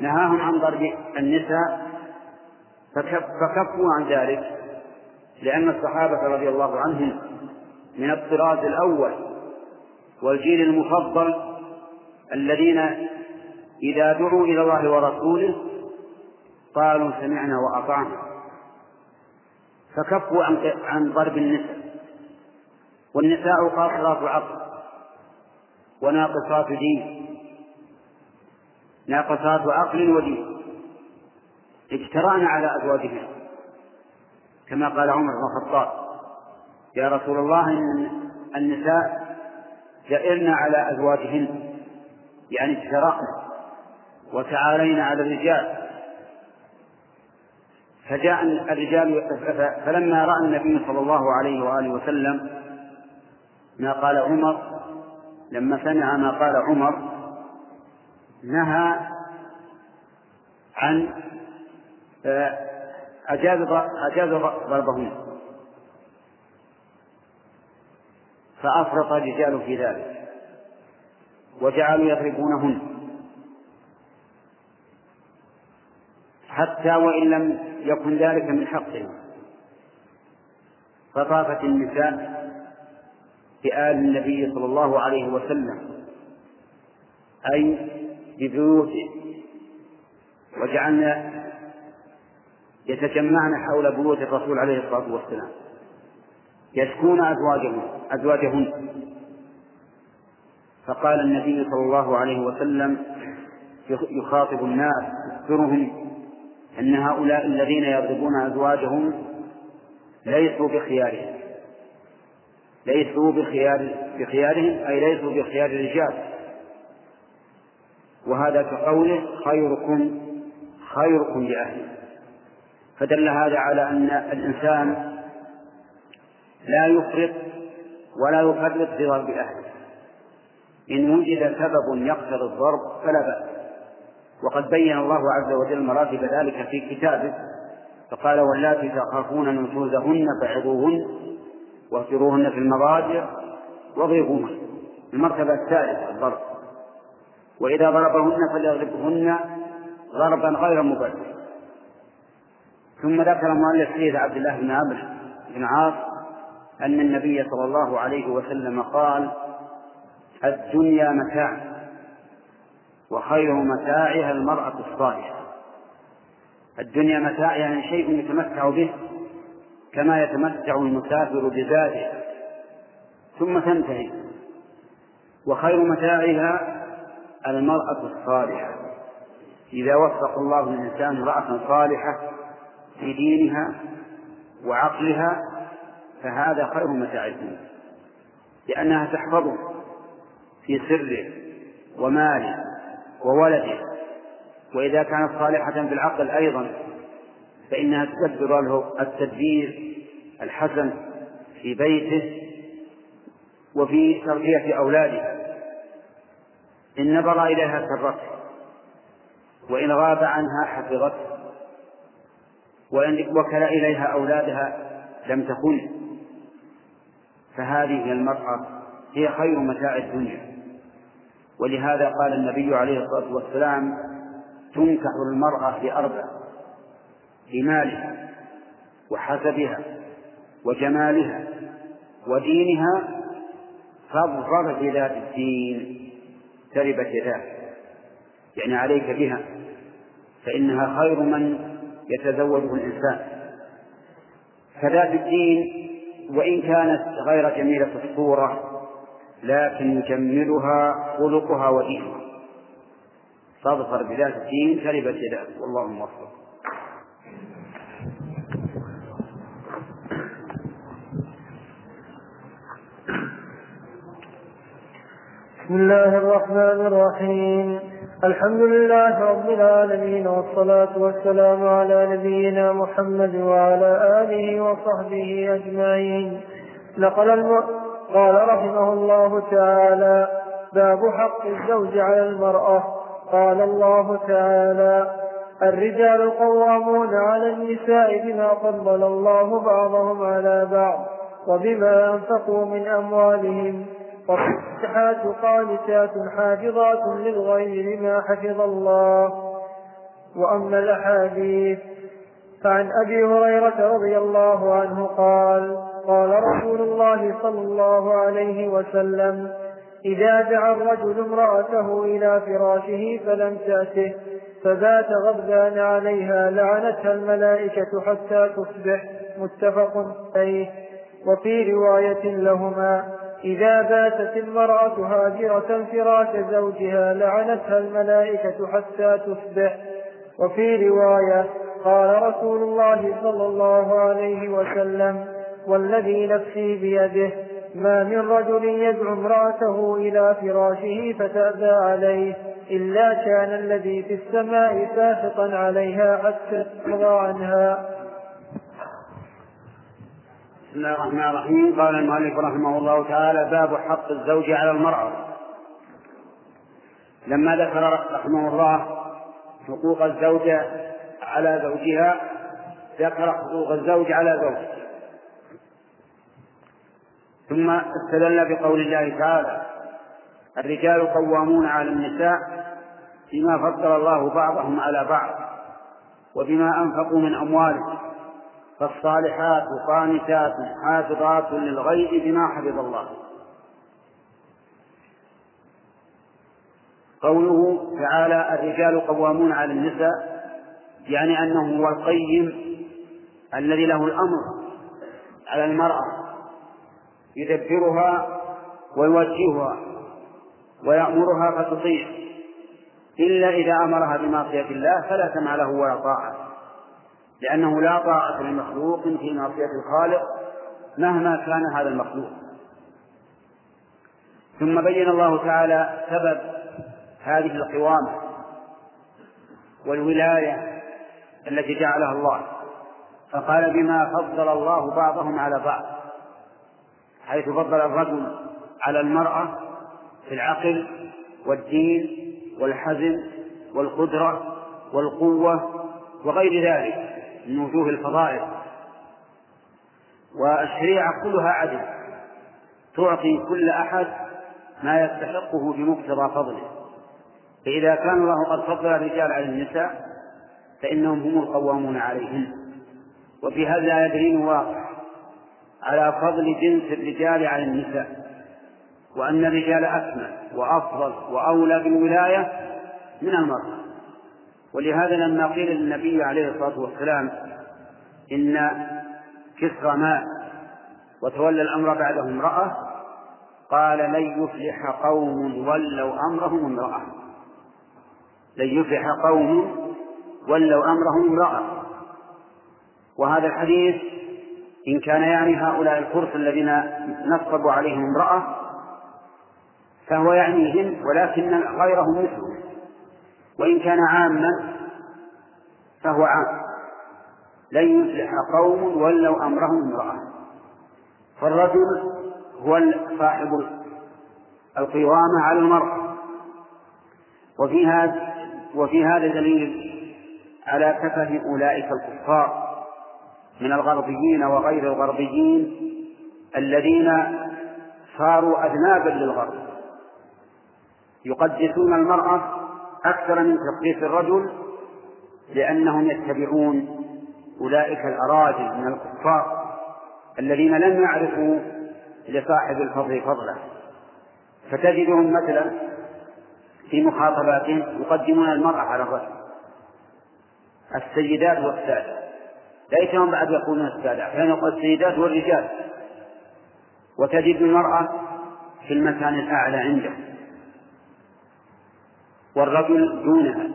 نهاهم عن ضرب النساء فكفوا عن ذلك لأن الصحابة رضي الله عنهم من الطراز الأول والجيل المفضل الذين إذا دعوا إلى الله ورسوله قالوا سمعنا وأطعنا. فكفوا عن ضرب النساء. والنساء قاصرات عقل وناقصات دين. ناقصات عقل ودين. اجترأن على أزواجهن. كما قال عمر بن الخطاب. يا رسول الله إن النساء جئرن على أزواجهن يعني اجترأن وتعالين على الرجال. فجاء الرجال فلما رأى النبي صلى الله عليه وآله وسلم ما قال عمر لما سمع ما قال عمر نهى عن آه، أجاز أجاز ضربهن. فأفرط الرجال في ذلك. وجعلوا يضربونهن. حتى وإن لم يكن ذلك من حقهم. فطافت النساء بآل النبي صلى الله عليه وسلم. أي ببيوته وجعلنا يتجمعن حول بيوت الرسول عليه الصلاة والسلام. يشكون أزواجهم أزواجهن. فقال النبي صلى الله عليه وسلم يخاطب الناس يخبرهم أن هؤلاء الذين يضربون أزواجهم ليسوا بخيارهم. ليسوا بخيار بخيارهم أي ليسوا بخيار الرجال. وهذا كقوله خيركم خيركم لأهله. فدل هذا على أن الإنسان لا يفرط ولا يفرط في ضرب أهله إن وجد سبب يقتضي الضرب فلا بأس. وقد بين الله عز وجل مراتب ذلك في كتابه فقال واللاتي تخافون نشوزهن فعظوهن واهجروهن في المضاجع واضربوهن المرتبة الثالثة الضرب. وإذا ضربهن فليضربهن ضربا غير مبرر. ثم ذكر مؤلف حديث عبد الله بن عمرو بن عاص أن النبي صلى الله عليه وسلم قال الدنيا متاع وخير متاعها المرأة الصالحة. الدنيا متاع يعني شيء يتمتع به كما يتمتع المسافر بزاده ثم تنتهي. وخير متاعها المرأة الصالحة. إذا وفق الله الإنسان امرأة صالحة في دينها وعقلها فهذا خير متاع الدنيا لأنها تحفظه في سره وماله وولده وإذا كانت صالحة في العقل أيضا فإنها تدبر له التدبير الحسن في بيته وفي تربية أولاده. إن نظر إليها سرته وإن غاب عنها حفظته وإن وكل إليها أولادها لم تكن. فهذه المرأة هي خير متاع الدنيا. ولهذا قال النبي عليه الصلاة والسلام تنكح المرأة بأربع بمالها وحسبها وجمالها ودينها فاظفر بذات الدين تربت يداك يعني عليك بها. فإنها خير من يتزوجه الإنسان. فذات الدين وإن كانت غير جميلة الصورة لكن يجملها خلقها ودينها فاظفر بذات الدين تربت يداك والله موفق. بسم الله الرحمن الرحيم. الحمد لله رب العالمين والصلاة والسلام على نبينا محمد وعلى آله وصحبه أجمعين نقل. قال رحمه الله تعالى باب حق الزوج على المرأة قال الله تعالى الرجال قوامون على النساء بما فضل الله بعضهم على بعض وبما أنفقوا من أموالهم والصالحات قانتات حافظات للغير ما حفظ الله. وأما الأحاديث فعن أبي هريرة رضي الله عنه قال قال رسول الله صلى الله عليه وسلم إذا دعا الرجل امرأته إلى فراشه فلم تأته فبات غضبان عليها لعنتها الملائكة حتى تصبح متفق عليه. وفي رواية لهما إذا باتت المرأة هاجرة فراش زوجها لعنتها الملائكة حتى تصبح. وفي رواية قال رسول الله صلى الله عليه وسلم والذي نفسي بيده ما من رجل يدعو امرأته إلى فراشه فتأبى عليه إلا كان الذي في السماء ساخطا عليها حتى يرضى عنها. بسم الله الرحمن الرحيم. قال المؤلف رحمه الله تعالى باب حق الزوج على المرأة. لما ذكر رحمه الله حقوق الزوجة على زوجها ذكر حقوق الزوج على زوجه ثم استدل بقول الله تعالى الرجال قوامون على النساء بما فضل الله بعضهم على بعض وبما أنفقوا من أموالهم. فالصالحات قانتات حافظات للغيب بما حفظ الله. قوله تعالى الرجال قوامون على النساء يعني أنه هو القيم الذي له الأمر على المرأة يدبرها ويوجهها ويأمرها فتطيع إلا إذا أمرها بمعصية الله فلا سمع له ولا طاعة. لأنه لا طاعة لمخلوق في معصية الخالق مهما كان هذا المخلوق. ثم بين الله تعالى سبب هذه القوامة والولاية التي جعلها الله فقال بما فضل الله بعضهم على بعض حيث فضل الرجل على المرأة في العقل والدين والحزم والقدرة والقوة وغير ذلك. من وجوه الفضائل. والشريعة كلها عدل. تعطي كل أحد ما يستحقه بمقتضى فضله. فإذا كان الله قد فضل الرجال على النساء فإنهم هم القوامون عليهن. وفي هذا دليل واقع. على فضل جنس الرجال على النساء. وأن الرجال أكمل وأفضل وأولى بالولاية من المرأة. ولهذا لما قيل للنبي عليه الصلاة والسلام إن كسرى مات وتولى الأمر بعده امرأة قال لن يفلح قوم ولوا أمرهم امرأة. لن يفلح قوم ولوا أمرهم امرأة. وهذا الحديث إن كان يعني هؤلاء الفرس الذين نصب عليهم امرأة فهو يعنيهم ولكن غيرهم مثله. وإن كان عاما فهو عام. لن يفلح قوم ولوا أمرهم امرأة. فالرجل هو صاحب القوامة على المرأة وفي هذا وفي هذا دليل على كفه أولئك الكفار من الغربيين وغير الغربيين الذين صاروا أذنابا للغرب. يقدسون المرأة أكثر من تقديس الرجل لأنهم يتبعون أولئك الأراذل من الكفار الذين لم يعرفوا لصاحب الفضل فضله. فتجدهم مثلا في مخاطباتهم يقدمون المرأة على الرجل. السيدات والسادة. ليسهم بعد يقولون السادة. أحيانا يقول السيدات والرجال. وتجد المرأة في المكان الأعلى عنده. والرجل دونها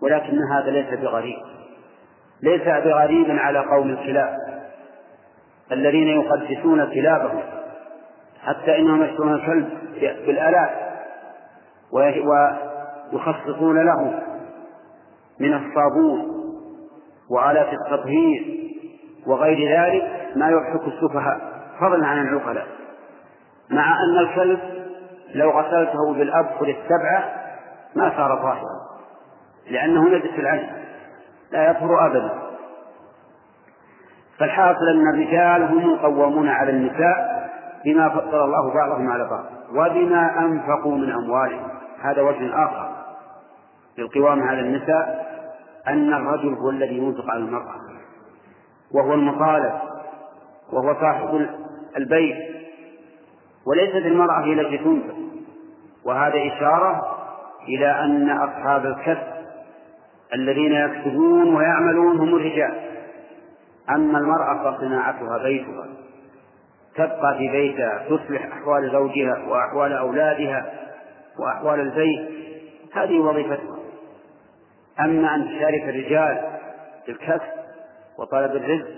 ولكن هذا ليس بغريب. ليس بغريب على قوم الكلاب الذين يقدسون كلابهم حتى إنهم يشترون الكلب بالالاف ويخصصون له من الصابون وآلات التطهير وغير ذلك ما يضحك السفهاء فضلا عن العقلاء. مع أن الكلب لو غسلته بالأبخر السبعة ما صار طاهرا لأنه نجس العين لا يطهر أبدا. فالحاصل أن الرجال هم القوامون على النساء بما فضل الله بعضهم على بعض وبما أنفقوا من أموالهم. هذا وجه آخر للقوام على النساء أن الرجل هو الذي ينفق على المرأة وهو المطالب وهو صاحب البيت وليست المرأة هي التي تنفق. وهذا إشارة إلى أن أصحاب الكسب الذين يكسبون ويعملون هم الرجال. أما المرأة فصناعتها بيتها تبقى في بيتها تصلح أحوال زوجها وأحوال أولادها وأحوال البيت هذه وظيفتها. أما أن تشارك الرجال في الكسب وطلب الرزق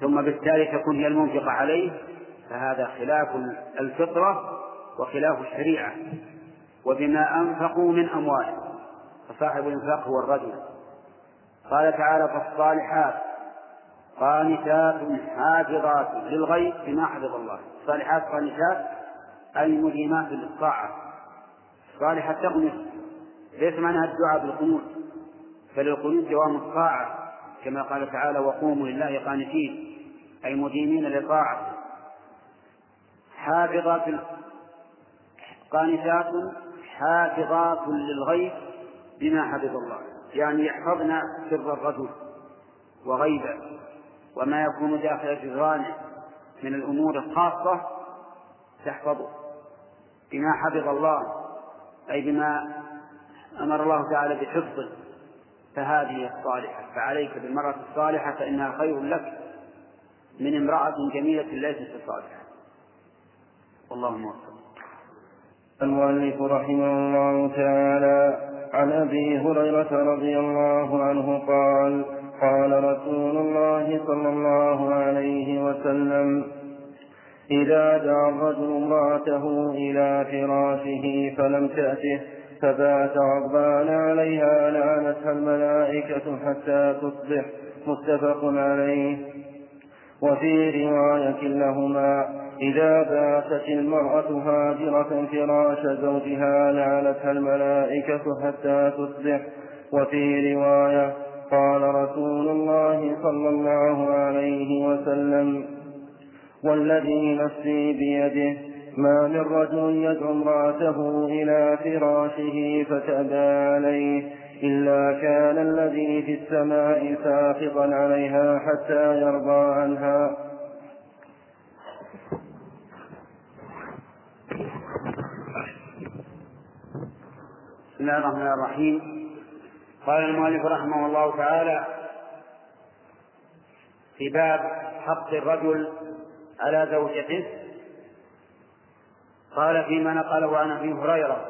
ثم بالتالي تكون هي المنفقة عليه فهذا خلاف الفطرة وخلاف الشريعة. وبما أنفقوا من أموالهم. فصاحب الإنفاق هو الرجل. قال تعالى فالصالحات قانتات حافظات للغيب بما حفظ الله. الصالحات قانتات أي مديمات للطاعة. صالحة تغني. ليس معناها الدعاء بالقنوت فللقنوت دوام الطاعة. كما قال تعالى وقوموا لله قانتين أي مديمين لطاعة. حافظات قانتات حافظات للغيب بما حفظ الله. يعني يحفظن سر الرجل وغيبه وما يكون داخل جدرانه من الأمور الخاصة تحفظه بما حفظ الله أي بما أمر الله تعالى بحفظه. فهذه الصالحة فعليك بالمرأة الصالحة فإنها خير لك من امرأة جميلة ليست صالحة والله موفق. المؤلف رحمه الله تعالى عن أبي هريرة رضي الله عنه قال قال رسول الله صلى الله عليه وسلم إذا دعا الرجل امرأته إلى فراشه فلم تأته فبات غضبان عليها لعنتها الملائكة حتى تصبح متفق عليه. وفي رواية لهما إذا باتت المرأة هاجرة فراش زوجها لعنتها الملائكة حتى تصبح. وفي رواية قال رسول الله صلى الله عليه وسلم والذي نفسي بيده ما من رجل يدعو امرأته إلى فراشه فتأبى عليه إلا كان الذي في السماء ساخطا عليها حتى يرضى عنها. بسم الله الرحمن الرحيم. قال المؤلف رحمه الله تعالى في باب حق الرجل على زوجته. قال فيما نقله عن أبي هريرة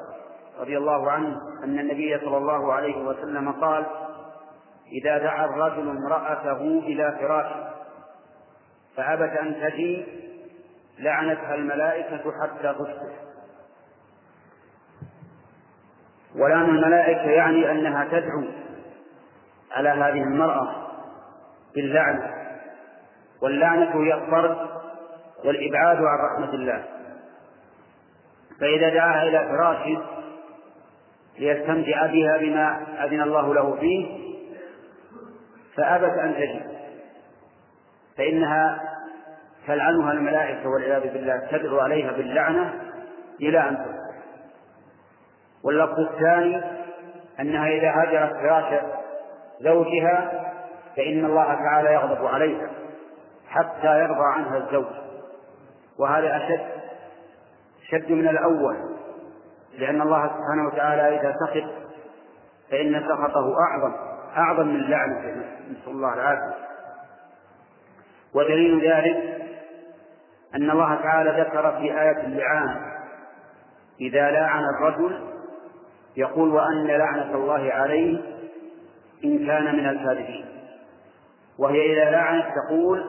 رضي الله عنه أن النبي صلى الله عليه وسلم قال إذا دعا الرجل امرأته إلى فراشه فابت أن تجي لعنتها الملائكة حتى تصبح ولام الملائكة يعني أنها تدعو على هذه المرأة باللعنة واللعنة هي الطرد والإبعاد عن رحمة الله. فإذا دعاها إلى فراشه ليستمتع بها بما أذن الله له فيه فأبت أن تجد فإنها تلعنها الملائكة والعياذ بالله تدعو عليها باللعنة إلى أن تصبح واللفظ الثاني أنها إذا هاجرت فراش زوجها فإن الله تعالى يغضب عليها حتى يرضى عنها الزوج. وهذا أشد شد من الأول لأن الله سبحانه وتعالى إذا سخط فإن سخطه أعظم أعظم من لعنته نسأل الله العافية. ودليل ذلك أن الله تعالى ذكر في آية اللعان إذا لاعن الرجل يقول وأن لعنة الله عليه إن كان من الكاذبين وهي إذا لعنت تقول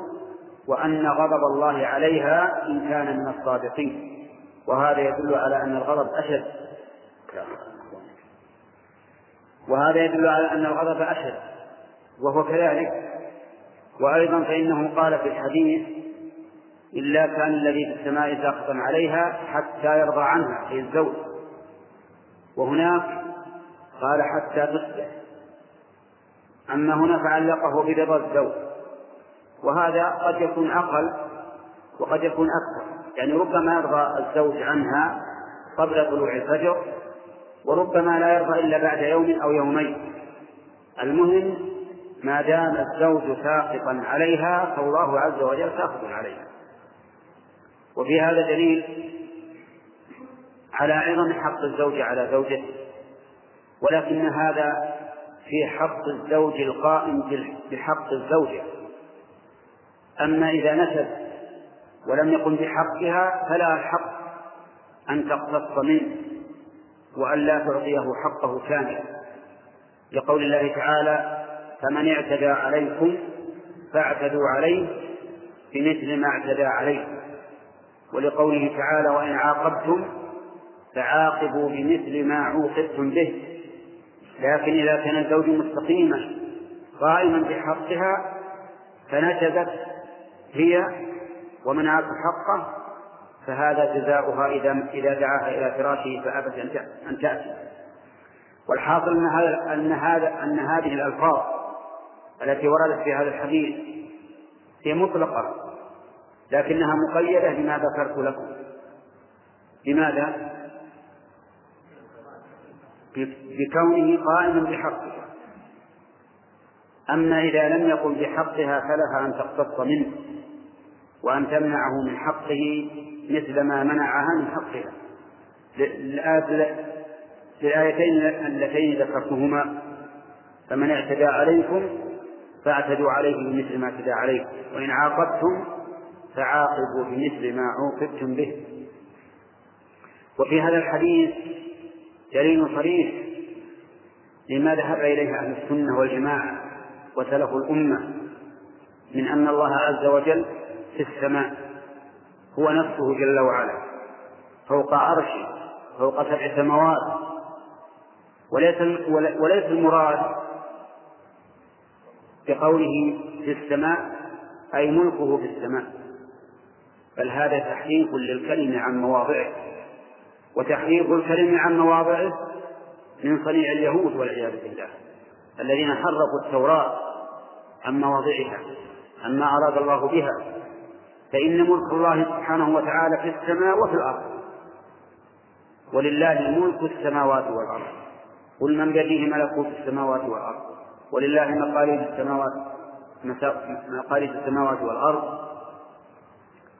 وأن غضب الله عليها إن كان من الصادقين. وهذا يدل على أن الغضب أشد. وهذا يدل على أن الغضب أشد. وهو كذلك. وأيضا فإنه قال في الحديث إلا كان الذي في السماء ساخطا عليها حتى يرضى عنها أي الزوج. وهناك قال حتى تصبح أما هنا فعلقه برضا الزوج. وهذا قد يكون أقل وقد يكون أكثر. يعني ربما يرضى الزوج عنها قبل طلوع الفجر وربما لا يرضى إلا بعد يوم أو يومين. المهم ما دام الزوج ساقطا عليها فالله عز وجل ساقط عليها. وفي هذا دليل على عظم حق الزوج على زوجته. ولكن هذا في حق الزوج القائم بحق الزوجة. أما إذا نسب ولم يقم بحقها فلا حق أن تقتص منه وأن لا تعطيه حقه كاملا. لقول الله تعالى فمن اعتدى عليكم فاعتدوا عليه بمثل ما اعتدى عليكم ولقوله تعالى وإن عاقبتم فعاقبوا بمثل ما عوقبتم به. لكن إذا كان الزوج مستقيما قائما بحقها فنشزت هي ومنعت حقه فهذا جزاؤها إذا إذا دعاها إلى فراشه فأبت أن تأتي. والحاصل أن هذا أن هذا أن هذه الألفاظ التي وردت في هذا الحديث هي مطلقة لكنها مقيدة بما ذكرت لكم؟ لماذا؟ بكونه قائما بحقها. أما إذا لم يقل بحقها فلها أن تقتص منه وأن تمنعه من حقه مثل ما منعها من حقها. للآيتين اللتين ذكرتهما فمن اعتدى عليكم فاعتدوا عليه بمثل ما اعتدى عليكم وإن عاقبتم فعاقبوا بمثل ما عوقبتم به. وفي هذا الحديث دليل صريح لما ذهب إليه أهل السنة والجماعة وسلف الأمة من أن الله عز وجل في السماء هو نفسه جل وعلا فوق عرشه فوق سبع سماوات. وليس وليس المراد بقوله في السماء أي ملكه في السماء بل هذا تحريف للكلمة عن مواضعه. وتحريف الكلمة عن مواضعه من صنيع اليهود والعياذ بالله الذين حرفوا التوراة عن مواضعها عما أراد الله بها فإن ملك الله سبحانه وتعالى في السماء وفي الأرض. ولله ملك السماوات والأرض. قل من بيده ملكوت السماوات والأرض. ولله مقاليد السماوات مقاليد السماوات والأرض.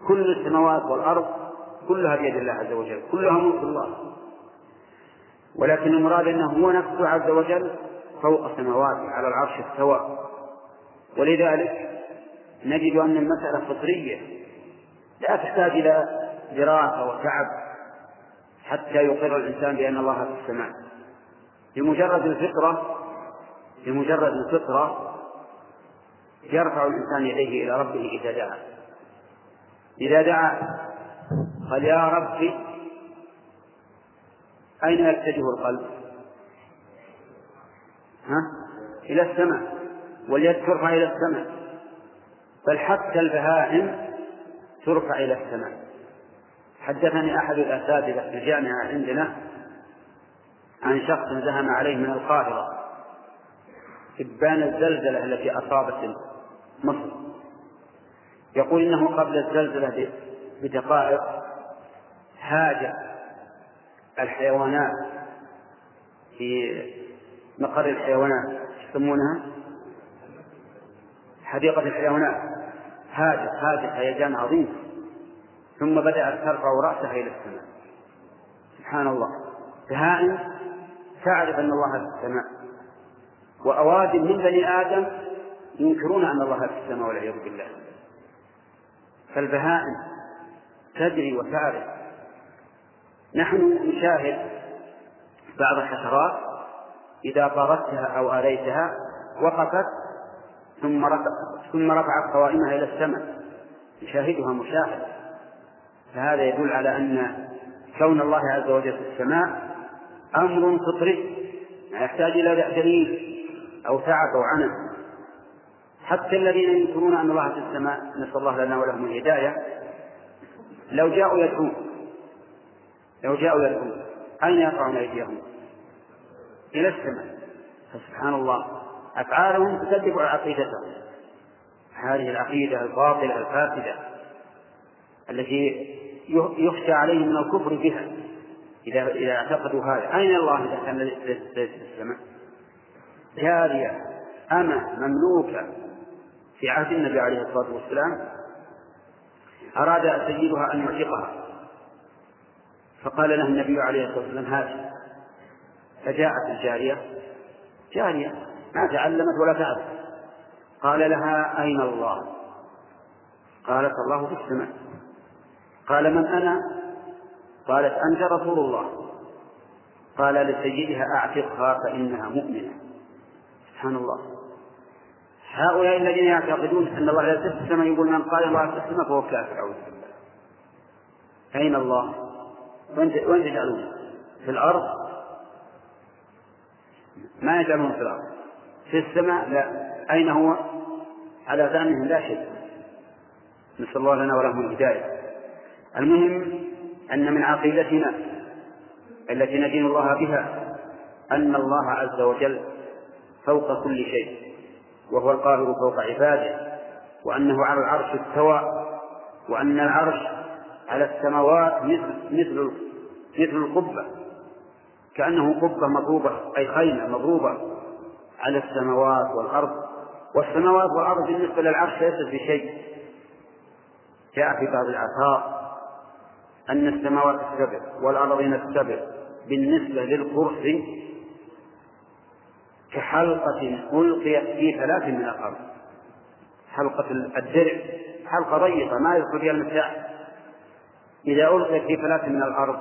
كل السماوات والأرض كلها بيد الله عز وجل كلها ملك الله. ولكن المراد أنه هو نفسه عز وجل فوق السماوات على العرش استوى. ولذلك نجد أن المسألة فطرية لا تحتاج إلى دراسة وتعب حتى يقر الإنسان بأن الله في السماء. بمجرد الفطرة بمجرد الفطرة يرفع الإنسان يديه إلى ربه إذا دعا. إذا دعا قال يا ربي أين يتجه القلب؟ ها؟ إلى السماء واليد ترفع إلى السماء بل حتى البهائم ترفع إلى السماء حدثني أحد الأساتذة في الجامعة عندنا عن شخص زهم عليه من القاهرة إبان الزلزلة التي أصابت مصر يقول إنه قبل الزلزلة بدقائق هاج الحيوانات في مقر الحيوانات يسمونها حديقة الحيوانات. هاجت هاجت هيجان عظيم. ثم بدأت ترفع رأسها إلى السماء. سبحان الله. بهائم تعرف أن الله في السماء. وأوادم من بني آدم ينكرون أن الله في السماء والعياذ بالله. فالبهائم تدري وتعرف نحن نشاهد بعض الحشرات إذا طردتها أو آليتها وقفت ثم رفع ثم رفعت قوائمها إلى السماء. يشاهدها مشاهد فهذا يدل على أن كون الله عز وجل في السماء أمر فطري لا يحتاج إلى دليل أو تعب أو عنف. حتى الذين ينكرون أن الله في السماء نسأل الله لنا ولهم الهداية. لو جاءوا يدعون لو جاءوا يدعون أين يرفعون أيديهم؟ إلى السماء فسبحان الله أفعالهم تكذب عقيدتهم هذه العقيدة الباطلة الفاسدة التي يخشى عليهم من الكفر بها إذا إذا اعتقدوا هذا أين الله إذا كان ليس في السماء؟ جارية أمة مملوكة في عهد النبي عليه الصلاة والسلام أراد سيدها أن يعتقها فقال له النبي عليه الصلاة والسلام هات. فجاءت الجارية. جارية ما تعلمت ولا تعرف. قال لها أين الله؟ قالت الله في السماء. قال من أنا؟ قالت أنت رسول الله. قال لسيدها أعتقها فإنها مؤمنة. سبحان الله. هؤلاء الذين يعتقدون أن الله لا السماء يقول من قال الله السماء فهو كافر أعوذ بالله. أين الله؟ وين وين تجعلون؟ في الأرض؟ ما يجعلون في الأرض في السماء لا أين هو؟ على زعمهم لا شيء نسأل الله لنا ولهم الهداية المهم أن من عقيدتنا التي ندين الله بها أن الله عز وجل فوق كل شيء وهو القاهر فوق عباده وأنه على العرش استوى وأن العرش على السماوات مثل مثل مثل القبة. كأنه قبة مضروبة أي خيمة مضروبة على السماوات والأرض. والسماوات والأرض بالنسبة للعرش ليست بشيء. جاء في بعض الآثار أن السماوات السبع والأرضين السبع بالنسبة للكرسي كحلقة ألقيت في ثلاث من الأرض. حلقة الدرع حلقة ضيقة ما يدخل فيها المساحة إذا ألقيت في ثلاث من الأرض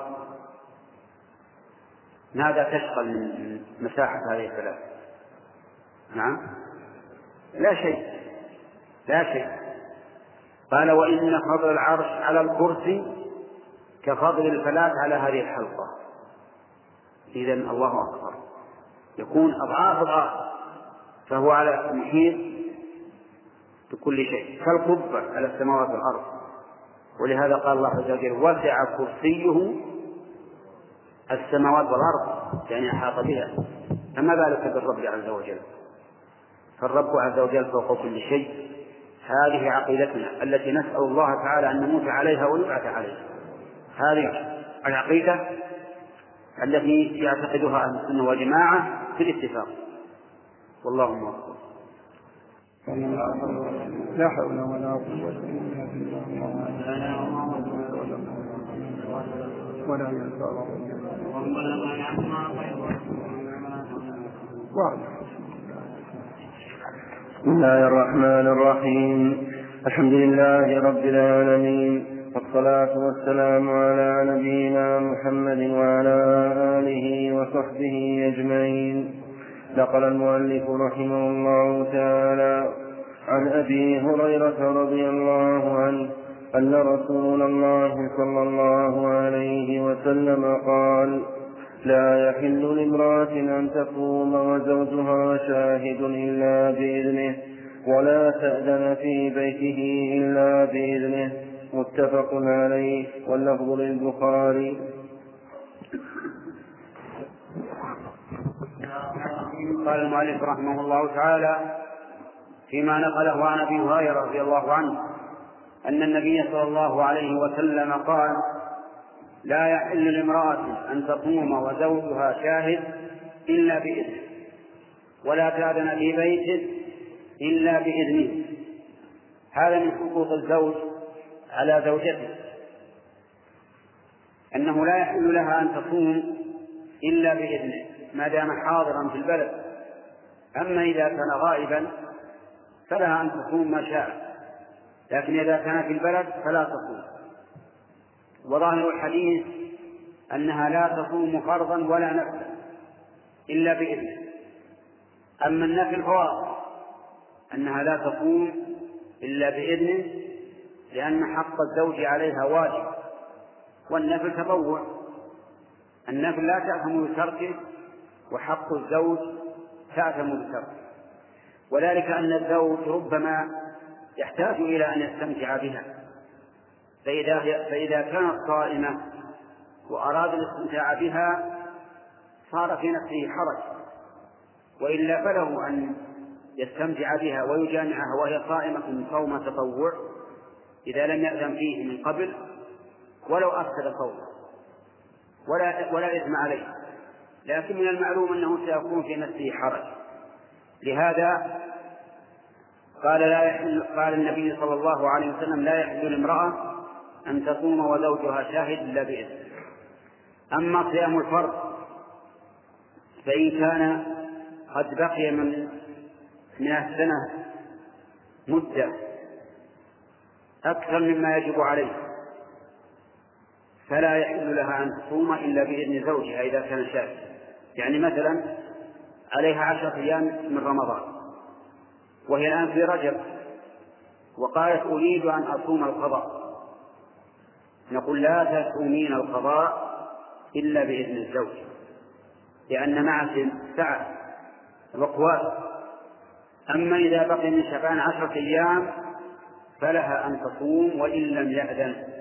ماذا تشغل من مساحة هذه الثلاث؟ نعم؟ لا شيء لا شيء. قال وإن فضل العرش على الكرسي كفضل الفلاة على هذه الحلقة. إذا الله أكبر. يكون أضعاف أضعاف فهو على محيط بكل شيء. كالقبة على السماوات والأرض. ولهذا قال الله عز وجل وسع كرسيه السماوات والأرض. يعني أحاط بها. فما بالك بالرب عز وجل؟ فالرب عز وجل فوق كل شيء. هذه عقيدتنا التي نسأل الله تعالى أن نموت عليها ويبعث عليها. هذه العقيدة التي يعتقدها أهل السنة والجماعة في الاتفاق. والله موفق. لا حول ولا قوة إلا بالله. ولا ينفع بسم الله الرحمن الرحيم. الحمد لله رب العالمين. والصلاة والسلام على نبينا محمد وعلى آله وصحبه أجمعين. نقل المؤلف رحمه الله تعالى عن أبي هريرة رضي الله عنه أن رسول الله صلى الله عليه وسلم قال لا يحل لامرأة أن تقوم وزوجها شاهد إلا بإذنه ولا تأذن في بيته إلا بإذنه. متفق عليه واللفظ للبخاري. قال المؤلف رحمه الله تعالى فيما نقله عن أبي هريرة رضي الله عنه أن النبي صلى الله عليه وسلم قال لا يحل لامرأة أن تقوم وزوجها شاهد إلا باذنه ولا تأذن في بيته إلا بإذنه. هذا من حقوق الزوج على زوجته أنه لا يحل لها أن تصوم إلا بإذنه. ما دام حاضرا في البلد. أما إذا كان غائبا فلها أن تصوم ما شاء. لكن إذا كان في البلد فلا تصوم وظاهر الحديث أنها لا تصوم فرضا ولا نفلا إلا بإذنه. أما النفل فواضح أنها لا تصوم إلا بإذنه لأن حق الزوج عليها واجب. والنفل تطوع. النفل لا تأثم بتركه وحق الزوج تأثم بتركه وذلك أن الزوج ربما يحتاج إلى أن يستمتع بها. فإذا فإذا كانت صائمة وأراد الاستمتاع بها صار في نفسه حرج. وإلا فله أن يستمتع بها ويجامعها وهي صائمة صوم تطوع إذا لم يأذن فيه من قبل ولو أفسد صومه. ولا ولا إثم عليه. لكن من المعلوم أنه سيكون في نفسه حرج. لهذا قال لا يحل قال النبي صلى الله عليه وسلم لا يحل لامرأة أن تصوم وزوجها شاهد إلا بإذن أما صيام الفرض فإن كان قد بقي من من السنة مدة أكثر مما يجب عليه فلا يحل لها أن تصوم إلا بإذن زوجها إذا كان شاهد. يعني مثلا عليها عشرة أيام من رمضان وهي الآن في رجب وقالت أريد أن أصوم القضاء. نقول لا تصومين القضاء إلا بإذن الزوج لأن معك سعة وقوات. أما إذا بقي من شعبان عشرة أيام فلها أن تصوم وإن لم يأذن.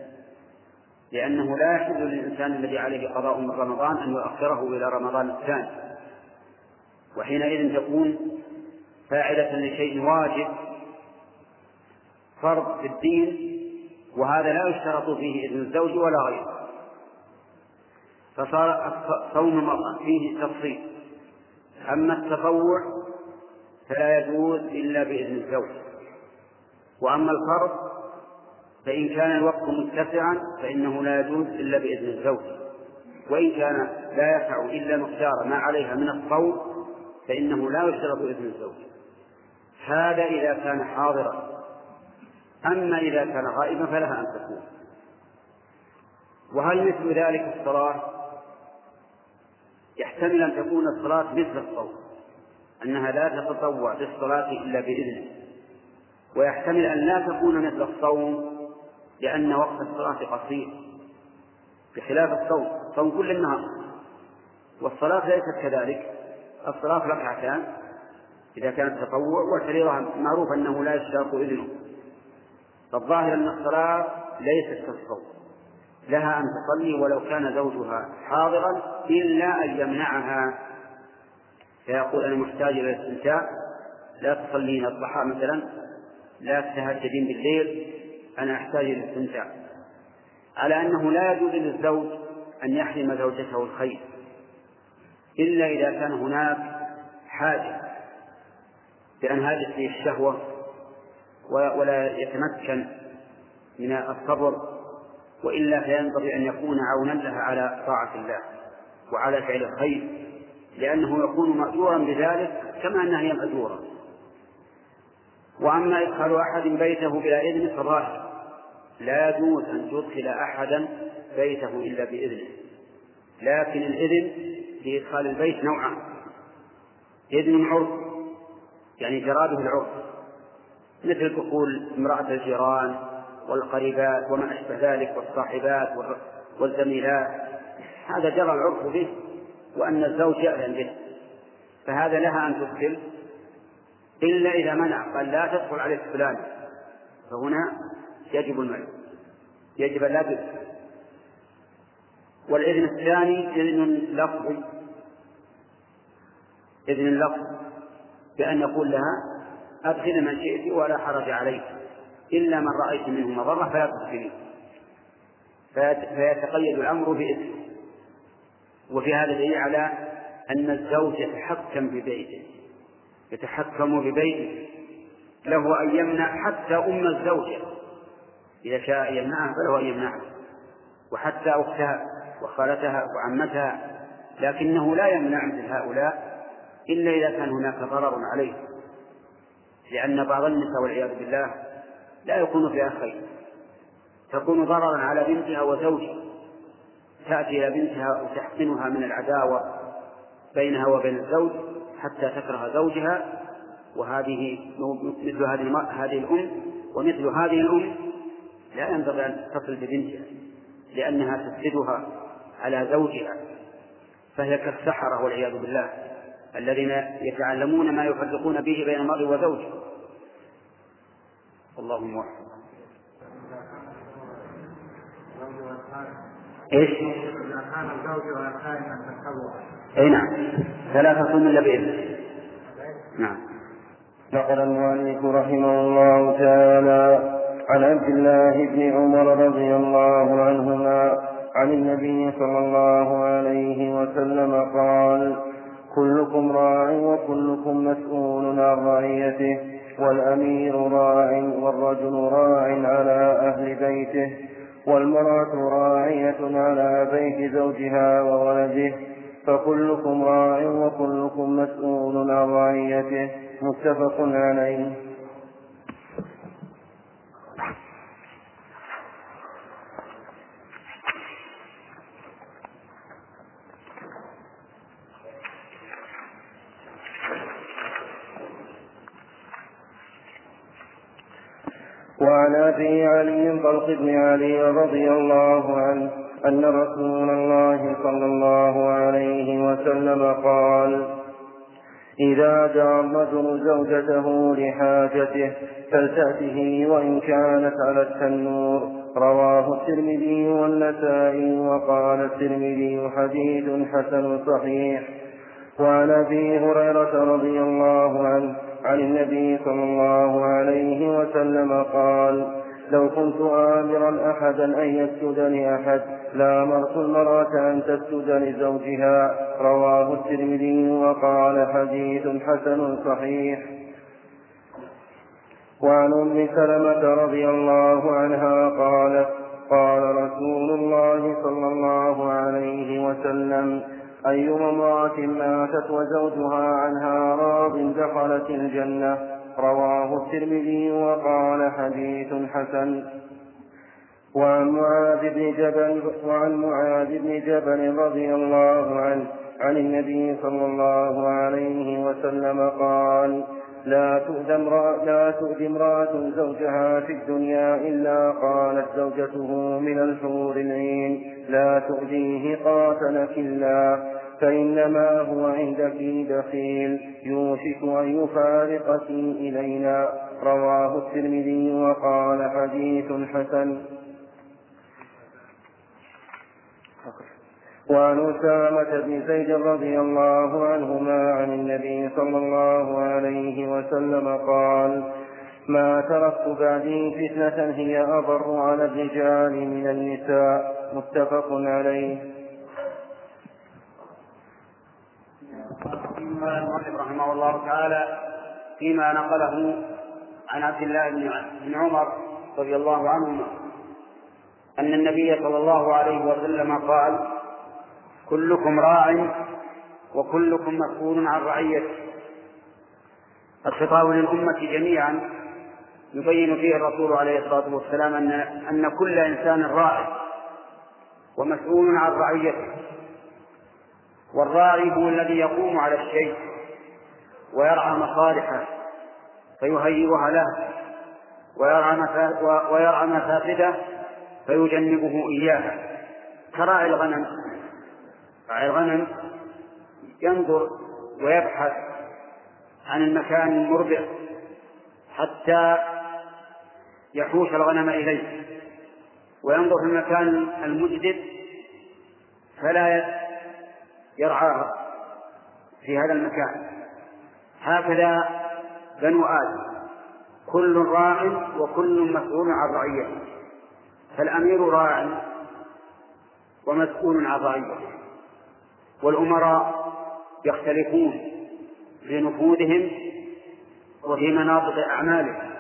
لأنه لا يحل للإنسان الذي عليه قضاء من رمضان أن يؤخره إلى رمضان الثاني. وحينئذ تكون فاعلة لشيء واجب فرض في الدين وهذا لا يشترط فيه إذن الزوج ولا غيره. فصار صوم المرأة فيه تفصيل. أما التطوع فلا يجوز إلا بإذن الزوج. وأما الفرض فإن كان الوقت متسعا فإنه لا يجوز إلا بإذن الزوج. وإن كان لا يسع إلا مقدار ما عليها من الصوم فإنه لا يشترط إذن الزوج. هذا إذا كان حاضرا. أما إذا كان غائبا فلها أن تكون. وهل مثل ذلك الصلاة؟ يحتمل أن تكون الصلاة مثل الصوم أنها لا تتطوع بالصلاة إلا بإذنه. ويحتمل أن لا تكون مثل الصوم لأن وقت الصلاة قصير بخلاف الصوم صوم كل النهار. والصلاة ليست كذلك الصلاة ركعتان إذا كانت تطوع والفريضة معروف أنه لا يشترط إذنه فالظاهر أن الصلاة ليست كالصوم لها أن تصلي ولو كان زوجها حاضرا إلا أن يمنعها. فيقول أنا محتاج إلى الاستمتاع لا تصلين الضحى مثلا لا تتهجدين بالليل أنا أحتاج إلى الاستمتاع على أنه لا يجوز للزوج أن يحرم زوجته الخير. إلا إذا كان هناك حاجة بأن هذه فيه الشهوة ولا يتمكن من الصبر وإلا فينبغي أن يكون عونا لها على طاعة الله وعلى فعل الخير لأنه يكون مأجورا بذلك كما أنها هي مأجورة. وأما إدخال أحد بيته بلا إذن فظاهر. لا يجوز أن تدخل أحدا بيته إلا بإذنه. لكن الإذن في إدخال البيت نوعان. إذن عرف يعني جراده العرف. مثل دخول امرأة الجيران والقريبات وما أشبه ذلك والصاحبات والزميلات. هذا جرى العرف به وأن الزوج يأذن به. فهذا لها أن تدخل إلا إذا منع قال لا تدخل عليك فلان. فهنا يجب المنع. يجب لا تدخل. والإذن الثاني إذن لفظي إذن اللفظ. بأن يقول لها أدخل من شئت ولا حرج عليك. إلا من رأيت منه مضرة فلا تدخلين فيتقيد الأمر بإذنه. وفي هذا دليل على أن الزوج يتحكم ببيته. يتحكم ببيته له أن يمنع حتى أم الزوجة إذا شاء يمنعها فله أن يمنعها. وحتى أختها وخالتها وعمتها. لكنه لا يمنع مثل هؤلاء إلا إذا كان هناك ضرر عليه. لأن بعض النساء والعياذ بالله لا يكون فيها خير تكون ضررا على بنتها وزوجها. تأتي إلى بنتها وتحسنها من العداوة بينها وبين الزوج. حتى تكره زوجها وهذه مثل هذه هذه الأم ومثل هذه الأم لا ينبغي أن تصل ببنتها لأنها تفسدها على زوجها فهي كالسحرة والعياذ بالله الذين يتعلمون ما يفرقون به بين المرء وزوجه. اللهم وفق إيش؟ إذا كان قائما تتبع أي نعم. تصوم إلا باذنه نعم. نقل المؤلف رحمه الله تعالى عن عبد الله بن عمر رضي الله عنهما عن النبي صلى الله عليه وسلم قال كلكم راع وكلكم مسؤول عن رعيته والأمير راع والرجل راع على أهل بيته والمرأة راعية على بيت زوجها وولده. فكلكم راع وكلكم مسؤول عن رعيته. متفق عليه. وعن أبي علي طلق بن علي رضي الله عنه أن رسول الله صلى الله عليه وسلم قال إذا دعا الرجل زوجته لحاجته فلتأته وإن كانت على التنور. رواه الترمذي والنسائي وقال الترمذي حديث حسن صحيح. وعن أبي هريرة رضي الله عنه عن النبي صلى الله عليه وسلم قال لو كنت آمرا أحدا أن يسجد لأحد لأمرت المرأة أن تسجد لزوجها. رواه الترمذي وقال حديث حسن صحيح. وعن أم سلمة رضي الله عنها قالت قال رسول الله صلى الله عليه وسلم أيما امرأة ماتت وزوجها عنها راض دخلت الجنة؟ رواه الترمذي وقال حديث حسن. وعن معاذ بن جبل وعن معاذ بن جبل رضي الله عنه عن النبي صلى الله عليه وسلم قال لا تؤذى امرأة لا تؤذي امرأة زوجها في الدنيا إلا قالت زوجته من الحور العين لا تؤذيه قاتلك الله فإنما هو عندك دخيل. يوشك أن يفارقك إلينا. رواه الترمذي وقال حديث حسن. وعن أسامة بن زيد رضي الله عنهما عن النبي صلى الله عليه وسلم قال ما تركت بعدي فتنة هي أضر على الرجال من النساء. متفق عليه. قال المؤلف رحمه الله تعالى فيما نقله عن عبد الله بن عمر رضي الله عنهما. أن النبي صلى الله عليه وسلم قال كلكم راع وكلكم مسؤول عن رعيته. الخطاب للأمة جميعا يبين فيه الرسول عليه الصلاة والسلام أن أن كل إنسان راع ومسؤول عن رعيته. والراعي هو الذي يقوم على الشيء ويرعى مصالحه فيهيئها له ويرعى ويرعى مفاسده فيجنبه إياها. كراعي الغنم راعي الغنم ينظر ويبحث عن المكان المربع حتى يحوش الغنم إليه وينظر في المكان المجدد فلا يرعاها في هذا المكان. هكذا بنو آدم كل راع وكل مسؤول عن رعيته. فالأمير راع ومسؤول عن رعيته. والأمراء يختلفون في نفوذهم وفي مناطق أعمالهم.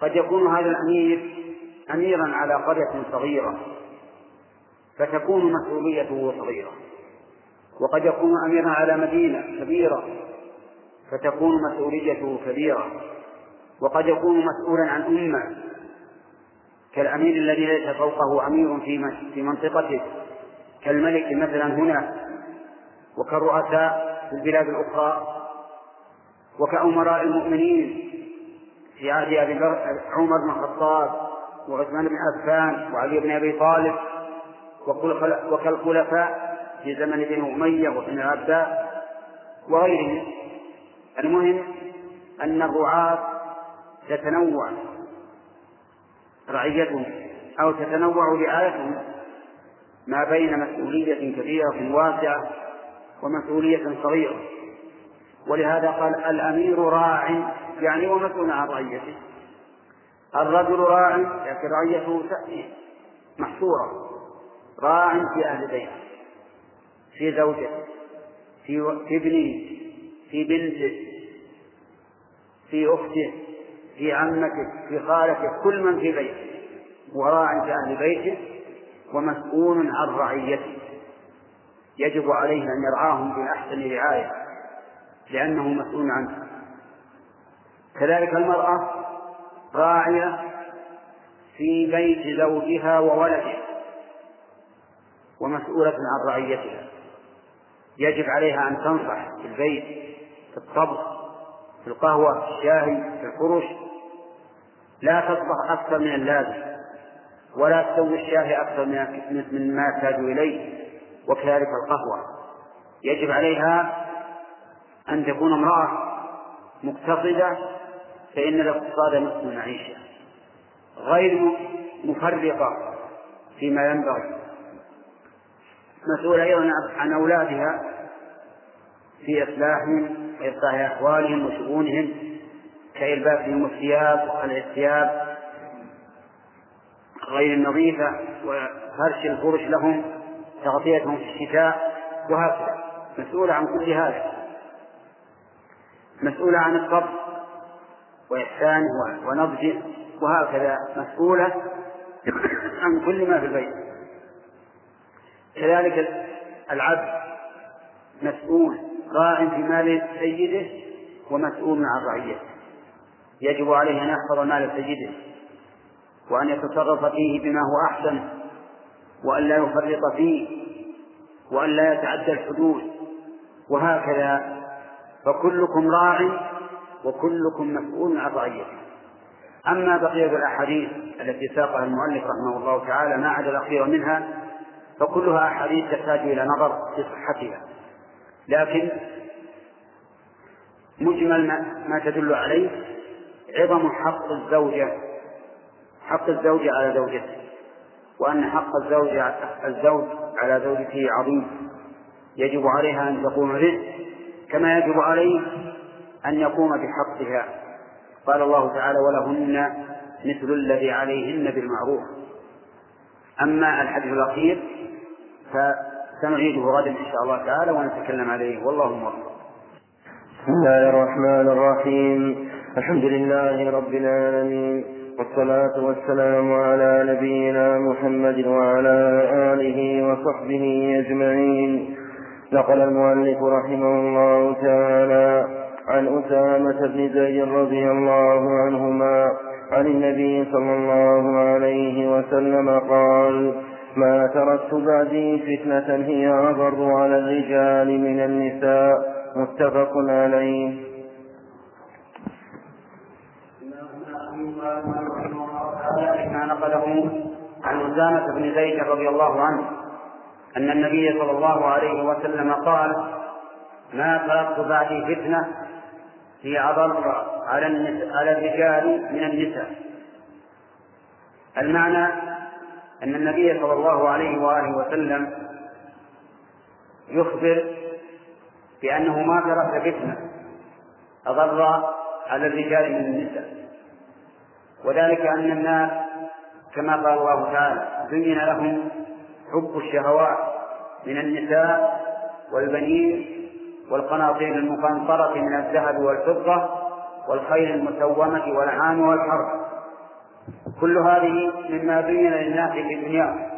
قد يكون هذا الأمير أميرا على قرية صغيرة فتكون مسؤوليته صغيرة. وقد يكون أميرا على مدينة كبيرة فتكون مسؤوليته كبيرة. وقد يكون مسؤولا عن أمة كالأمير الذي ليس فوقه أمير في منطقته كالملك مثلا هنا وكالرؤساء في البلاد الأخرى وكأمراء المؤمنين في عهد أبي عمر بن الخطاب وعثمان بن عفان وعلي بن أبي طالب وكالخلفاء في زمن ابن أمية وابن العباس وغيرهم. المهم أن الرعاة تتنوع رعيتهم أو تتنوع رعايتهم ما بين مسؤولية كبيرة واسعة ومسؤولية صغيرة. ولهذا قال الأمير راع يعني ومسؤول عن رعيته. الرجل راع لكن رعيته محصورة. راع في أهل بيته. في زوجته في في ابنه في بنته في أخته في عمته في خالته كل من في بيته. وراع في أهل بيته ومسؤول عن رعيته. يجب عليه أن يرعاهم بأحسن رعاية لأنه مسؤول عنه. كذلك المرأة راعية في بيت زوجها وولدها ومسؤولة عن رعيتها. يجب عليها أن تنصح في البيت في الطبخ في القهوة في الشاهي في الفرش. لا تطبخ أكثر من اللازم ولا تسوي الشاهي أكثر من ما يحتاج إليه وكذلك القهوة. يجب عليها أن تكون امرأة مقتصدة فإن الاقتصاد نصف المعيشة. غير مفرقة فيما ينبغي. مسؤولة أيضا عن أولادها في إصلاحهم وإصلاح أحوالهم وشؤونهم كإلباسهم الثياب الثياب غير النظيفة وفرش الفرش لهم تغطيتهم في الشتاء وهكذا. مسؤولة عن كل هذا. مسؤولة عن الطبخ وإحسانه ونضجه وهكذا. مسؤولة عن كل ما في البيت. كذلك العبد مسؤول راع في مال سيده ومسؤول عن رعيته. يجب عليه أن يحفظ مال سيده وأن يتصرف فيه بما هو أحسن وأن لا يفرط فيه وأن لا يتعدى الحدود. وهكذا فكلكم راع وكلكم مسؤول عن رعيته. أما بقية الأحاديث التي ساقها المؤلف رحمه الله تعالى ما عدا الأخير منها فكلها أحاديث تحتاج إلى نظر في صحتها. لكن مجمل ما, تدل عليه عظم حق الزوجة حق الزوج على زوجته وأن حق الزوج الزوج على زوجته عظيم. يجب عليها أن تقوم به كما يجب عليه أن يقوم بحقها. قال الله تعالى ولهن مثل الذي عليهن بالمعروف. أما الحديث الأخير فسنعيده غدا إن شاء الله تعالى ونتكلم عليه. والله موفق. بسم الله الرحمن الرحيم. الحمد لله رب العالمين. والصلاة والسلام على نبينا محمد وعلى آله وصحبه أجمعين. نقل المؤلف رحمه الله تعالى عن أسامة بن زيد رضي الله عنهما عن النبي صلى الله عليه وسلم قال ما تركت بعدي فتنة هي أضر على الرجال من النساء. متفق عليه. ما نقله عن أسامة بن زيد رضي الله عنه أن النبي صلى الله عليه وسلم قال ما تركت بعدي فتنة هي أضر على على الرجال من النساء. المعنى أن النبي صلى الله عليه وآله وسلم يخبر بأنه ما ترك فتنة أضر على الرجال من النساء. وذلك أن الناس كما قال الله تعالى زين لهم حب الشهوات من النساء والبنين والقناطير المقنطرة من الذهب والفضة والخيل المسومة والعام والحرب كل هذه مما بين للناس في الدنيا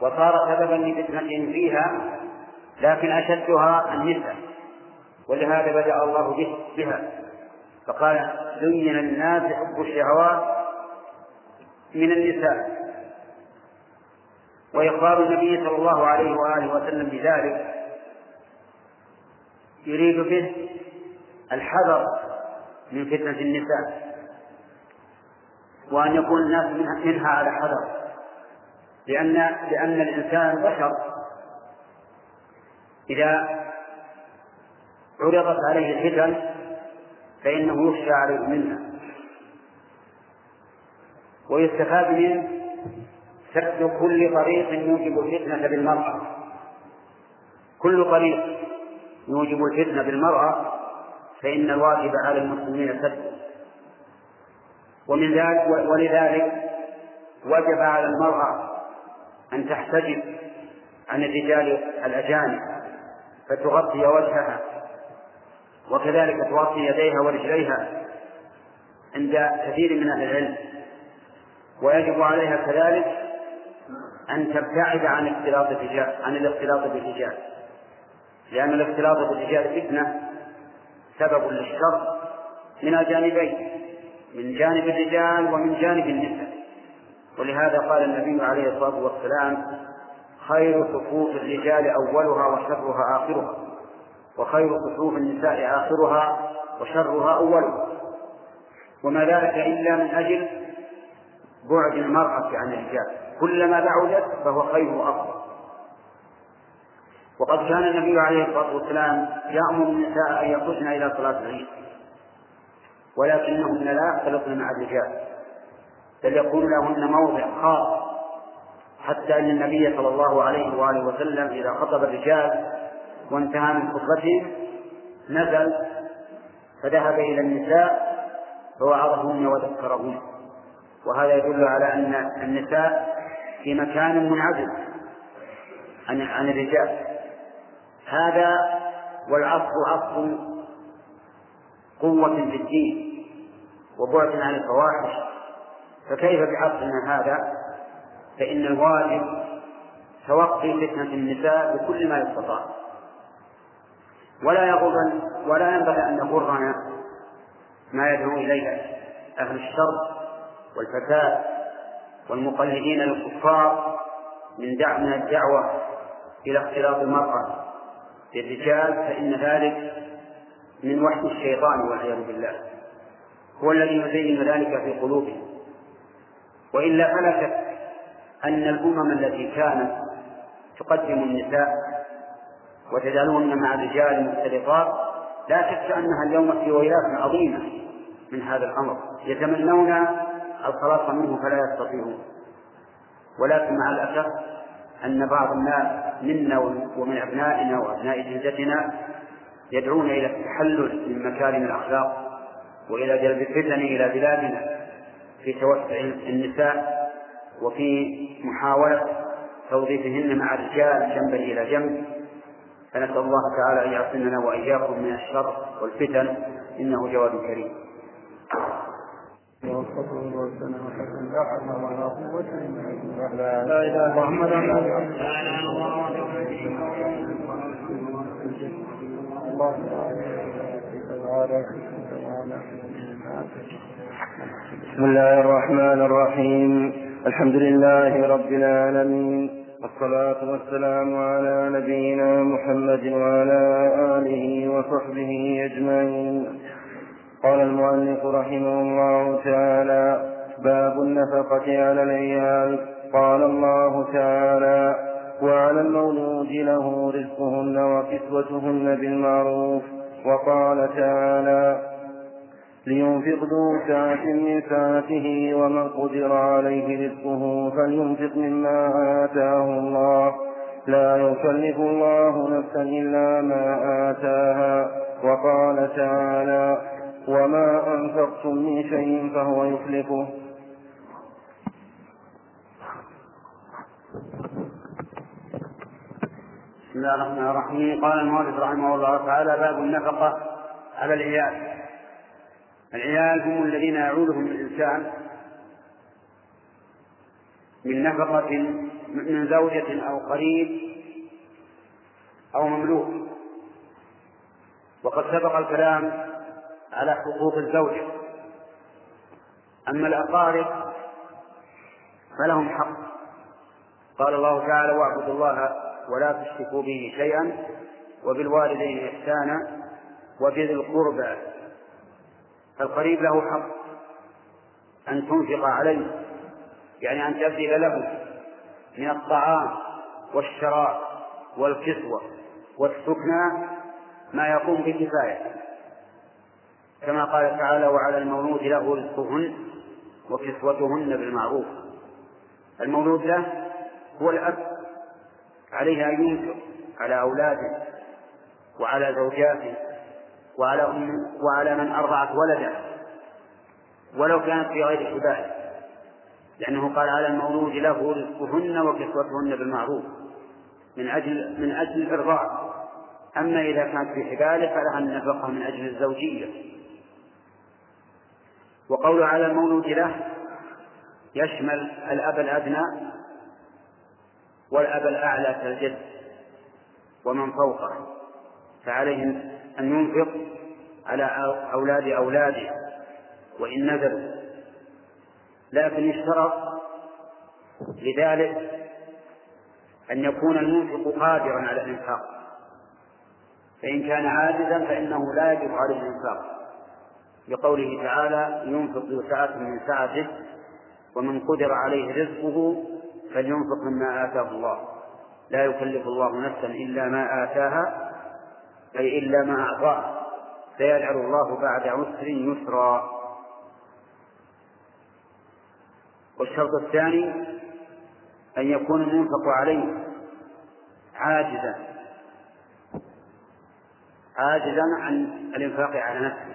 وصار سببا لفتنتهم فيها لكن أشدها النساء ولهذا بدأ الله بها. فقال زين للناس حب الشهوات من النساء. وإخبار النبي صلى الله عليه وآله وسلم بذلك يريد به الحذر من فتنة النساء. وأن يكون الناس منها على حذر. لأن لأن الإنسان بشر. إذا عرضت عليه الفتن فإنه يخشى عليه منها. ويستفاد منه سد كل طريق يوجب الفتنة بالمرأة. كل طريق يوجب الفتنة بالمرأة فإن الواجب على المسلمين سده ومن ذلك ولذلك وجب على المرأة أن تحتجب عن الرجال الأجانب فتغطي وجهها وكذلك تغطي يديها ورجليها عند كثير من أهل العلم. ويجب عليها كذلك أن تبتعد عن اختلاط الرجال عن الاختلاط بالرجال. لأن الاختلاط بالرجال فتنة سبب للشر من الجانبين. من جانب الرجال ومن جانب النساء. ولهذا قال النبي عليه الصلاة والسلام خير صفوف الرجال أولها وشرها آخرها وخير صفوف النساء آخرها وشرها أولها. وما ذلك إلا من أجل بعد المرأة عن الرجال. كلما بعدت فهو خير وأفضل. وقد كان النبي عليه الصلاة والسلام يأمر النساء أن يخرجن إلى صلاة العيد. ولكنهن لا يختلطن مع الرجال. بل يكون لهن موضع خاص. حتى أن النبي صلى الله عليه وآله وسلم إذا خطب الرجال وانتهى من خطبتهم نزل فذهب إلى النساء فوعظهن وذكرهن. وهذا يدل على أن النساء في مكان منعزل عن عن الرجال. هذا والعصر عصر قوة في الدين. وبعد عن الفواحش فكيف بعصرنا هذا؟ فإن الواجب توقي فتنة النساء بكل ما يستطاع. ولا يغر ولا ينبغي أن يغرنا ما يدعو إليه أهل الشر والفساد والمقلدين للكفار من دعم الدعوة إلى اختلاط المرأة بالرجال فإن ذلك من وحي الشيطان والعياذ بالله. هو الذي يزين ذلك في قلوبهم. وإلا فلا شك أن الأمم التي كانت تقدم النساء وتجعلهن مع الرجال مختلطات لا شك أنها اليوم في ويلات عظيمة من هذا الأمر. يتمنون الخلاص منه فلا يستطيعون. ولكن مع الأسف أن بعض الناس منا ومن أبنائنا وأبناء جلدتنا يدعون إلى التحلل من مكارم الأخلاق. وإلى جلب الفتن إلى بلادنا في توسع النساء وفي محاولة توظيفهن مع الرجال جنبا إلى جنب. فنسأل الله تعالى أن يعصمنا وإياكم من الشر والفتن. إنه جواد كريم. لا إله محمد. بسم الله الرحمن الرحيم. الحمد لله رب العالمين. والصلاة والسلام على نبينا محمد وعلى آله وصحبه أجمعين. قال المؤلف رحمه الله تعالى باب النفقة على العيال. قال الله تعالى وعلى المولود له رزقهن وكسوتهن بالمعروف. وقال تعالى لينفق ذو سعة من سعته ومن قدر عليه رزقه فلينفق مما آتاه الله. لا يكلف الله نفسا إلا ما آتاها. وقال تعالى وما أنفقتم من شيء فهو يخلفه. بسم الله الرحمن الرحيم. قال المؤلف رحمه الله تعالى باب النفقة على العيال. العيال هم الذين يعولهم الإنسان من نفقة من زوجة أو قريب أو مملوك. وقد سبق الكلام على حقوق الزوجة أما الأقارب فلهم حق. قال الله تعالى واعبدوا الله ولا تشركوا به شيئا وبالوالدين إحسانا وبذي القربى فالقريب له حق أن تنفق عليه يعني أن تبذل له من الطعام والشراب والكسوة والسكنى ما يقوم بكفاية. كما قال تعالى وعلى المولود له رزقهن وكسوتهن بالمعروف. المولود له هو الأب عليه أن ينفق على أولاده وعلى زوجاته وعلى أم وعلى من أرضعت ولده ولو كانت في غير حبال لأنه قال على المولود له رزقهن وكسوتهن بالمعروف من أجل من أجل الإرضاع. أما إذا كانت في حباله فلها النفقة من أجل الزوجية. وقول على المولود له يشمل الأب الأدنى والأب الأعلى كالجد ومن فوقه فعليهم أن ينفق على أولاد أولاده وإن نزلوا لكن يشترط لذلك أن يكون المنفق قادرا على الإنفاق. فإن كان عاجزا فإنه لا يجب عليه الإنفاق. لقوله تعالى ينفق ذو سعة من سعته ومن قدر عليه رزقه فلينفق مما آتاه الله. لا يكلف الله نفسا إلا ما آتاها أي إلا ما أعطاها فيجعل الله بعد عسر يسرا. والشرط الثاني أن يكون المنفق عليه عاجزا. عاجزا عن الإنفاق على نفسه.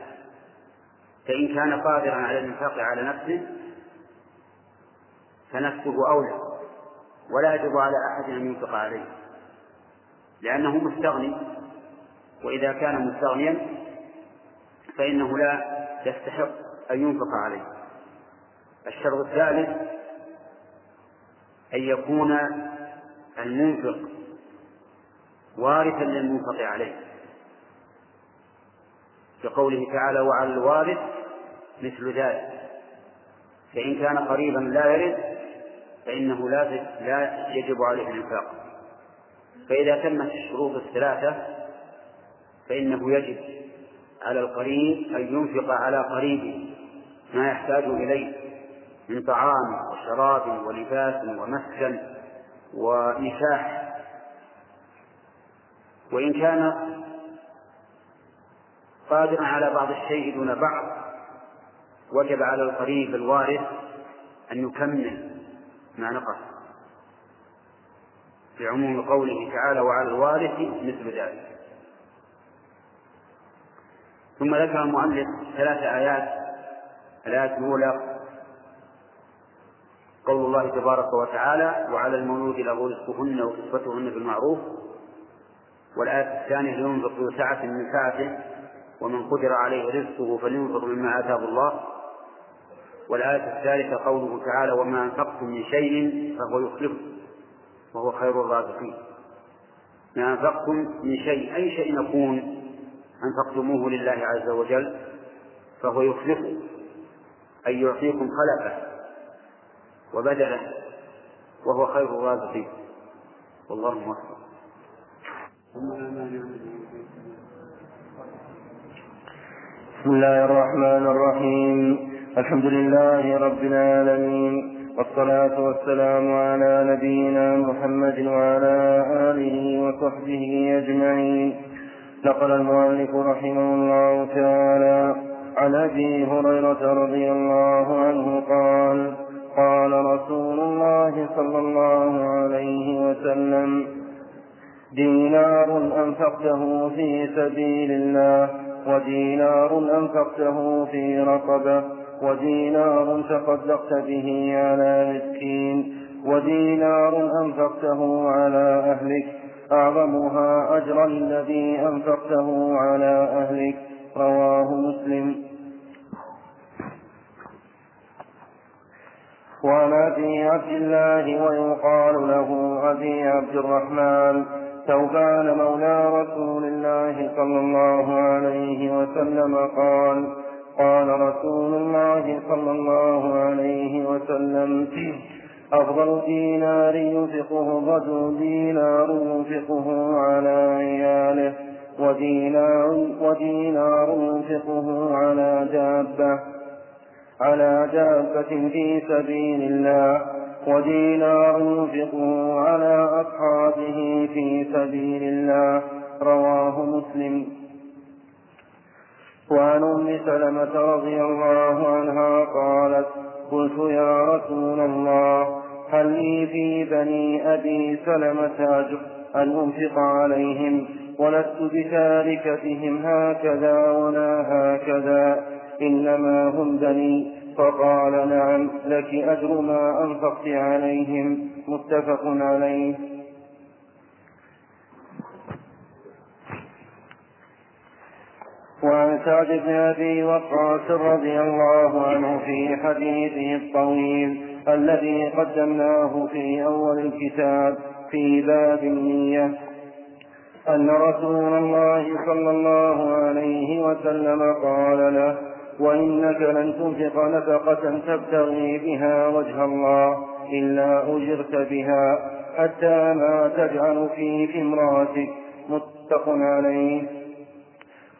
فإن كان قادرا على الإنفاق على نفسه فنفسه أولى. ولا يجب على أحد أن ينفق عليه. لأنه مستغني. وإذا كان مستغنيا فإنه لا يستحق أن ينفق عليه. الشرط الثالث أن يكون المنفق وارثا للمنفق عليه. كقوله تعالى وعلى الوارث مثل ذلك فإن كان قريبا لا يرث فإنه لا لا يجب عليه الإنفاق. فإذا تمت الشروط الثلاثة فإنه يجب على القريب أن ينفق على قريبه ما يحتاج إليه من طعام وشراب ولباس ومسكن ونكاح. وإن كان قادرا على بعض الشيء دون بعض وجب على القريب الوارث أن يكمل ما نقص بعموم قوله تعالى وعلى الوارث مثل ذلك. ثم ذكر المؤلف ثلاث آيات. الآية الأولى قول الله تبارك وتعالى وعلى المولود له رزقهن وكسوتهن بالمعروف. والآية الثانية لينفق ذو سعة من سعته ومن قدر عليه رزقه فلينفق مما آتاه الله. والآية الثالثة قوله تعالى وما أنفقتم من شيء فهو يخلفه وهو خير الرازقين. ما أنفقتم من شيء أي شيء يكون أنفقتموه لله عز وجل فهو يخلفه أي يعطيكم خلفه وبدله وهو خير الرازقين. والله موفق. بسم الله الرحمن الرحيم. الحمد لله رب العالمين والصلاة والسلام على نبينا محمد وعلى آله وصحبه أجمعين. نقل المؤلف رحمه الله تعالى عن أبي هريرة رضي الله عنه قال قال رسول الله صلى الله عليه وسلم دينار أنفقته في سبيل الله ودينار أنفقته في رقبة ودينار تصدقت به على مسكين ودينار أنفقته على أهلك أعظمها أجرا الذي أنفقته على أهلك. رواه مسلم. وعن أبي عبد الله ويقال له أبي عبد الرحمن ثوبان مولى رسول الله صلى الله عليه وسلم قال قال رسول الله صلى الله عليه وسلم أفضل دينار ينفقه الرجل دينار ينفقه على عياله ودينار ودينار ينفقه على دابة على دابة في سبيل الله ودينار ينفقه على أصحابه في سبيل الله. رواه مسلم. وعن أم سلمة رضي الله عنها قالت قلت يا رسول الله هل لي في بني أبي سلمة أجر أن أنفق عليهم ولست بتاركتهم هكذا ولا هكذا. إنما هم بني. فقال نعم لك أجر ما أنفقت عليهم. متفق عليه. وعن سعد بن أبي وقاص رضي الله عنه في حديثه الطويل الذي قدمناه في أول الكتاب في باب النية. أن رسول الله صلى الله عليه وسلم قال له وإنك لن تنفق نفقة تبتغي بها وجه الله إلا أجرت بها حتى ما تجعل في إمراتك. متفق عليه.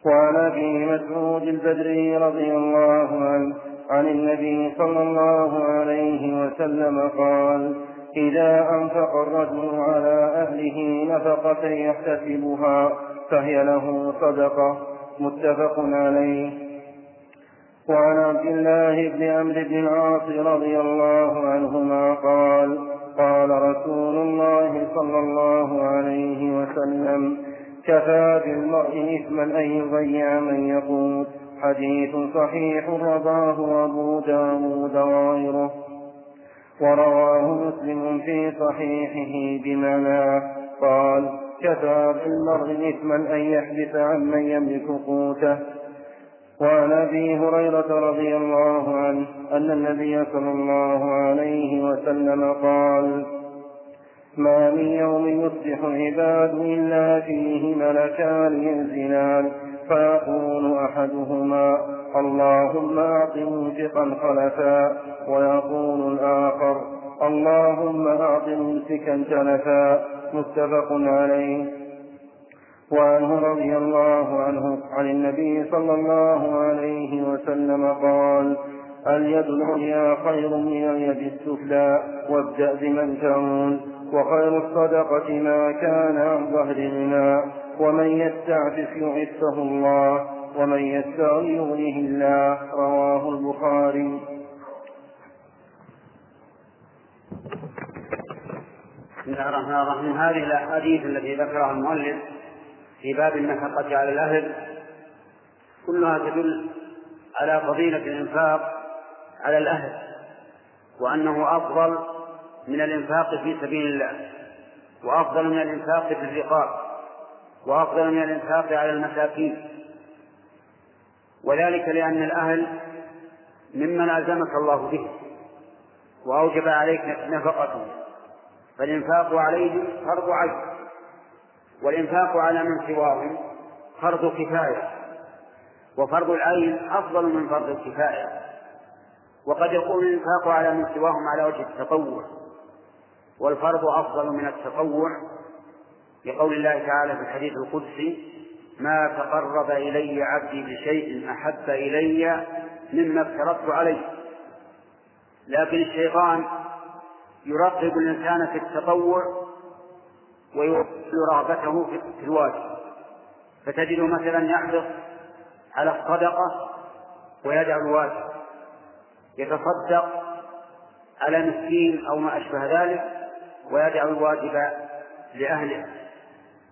وعن أبي مسعود البدري رضي الله عنه عن النبي صلى الله عليه وسلم قال إذا أنفق الرجل على أهله نفقة يحتسبها فهي له صدقة. متفق عليه. وعن عبد الله بن عمرو بن العاص رضي الله عنهما قال قال رسول الله صلى الله عليه وسلم كفى بالمرء إثما أن يضيع من يقول حديث صحيح رواه أبو داود وغيره. ورواه مسلم في صحيحه بمعناه قال كفى بالمرء إثما أن يحدث عن من يملك قوته. وعن أبي هريرة رضي الله عنه أن النبي صلى الله عليه وسلم قال ما من يوم يصبح العباد إلا فيه ملكان ينزلان فيقول أحدهما اللهم أعط منفقا خلفا ويقول الآخر اللهم أعط ممسكا تلفا متفق عليه. وعنه رضي الله عنه عن النبي صلى الله عليه وسلم قال اليد العليا خير من اليد السفلى وابدأ بمن تعون وخير الصدقة ما كان عن ظهر غنى ومن يستعفف يعفه الله ومن يستغني يغنيه الله. رواه البخاري. بسم الله الرحمن الرحيم. هذه الأحاديث التي ذكرها المؤلف في باب النفقة على الأهل كلها تدل على فضيلة الإنفاق على الأهل وأنه أفضل من الإنفاق في سبيل الله وأفضل من الإنفاق في الرقاب وأفضل من الإنفاق على المساكين. وذلك لأن الأهل ممن ألزمك الله به وأوجب عليك نفقته. فالإنفاق عليهم فرض عين والإنفاق على من سواهم فرض كفاية. وفرض العين أفضل من فرض الكفاية. وقد يكون الإنفاق على من سواهم على وجه التطوع. والفرض أفضل من التطوع لقول الله تعالى في الحديث القدسي ما تقرب إلي عبدي بشيء أحب إلي مما افترضت عليه. لكن الشيطان يرغب الإنسان في التطوع ويوصل رغبته في الواجب. فتجد مثلا يحرص على الصدقة ويدع الواجب يتصدق على مسكين أو ما أشبه ذلك ويدع الواجب لأهله.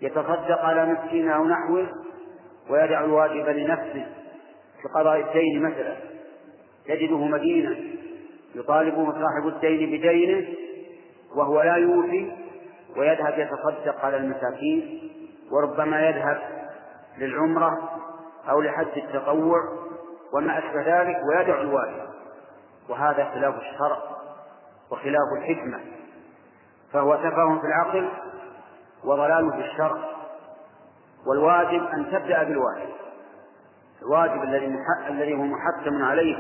يتصدق على مسكين أو نحوه ويدع الواجب لنفسه في قضاء الدين مثلا. تجده مدينا يطالبه صاحب الدين بدينه وهو لا يوفي ويذهب يتصدق على المساكين وربما يذهب للعمرة أو لحج التطوع وما أشبه ذلك ويدع الواجب. وهذا خلاف الشرع وخلاف الحكمة. فهو سفه في العقل وضلال في الشرع والواجب أن تبدأ بالواجب. الواجب الذي الذي هو محتم عليه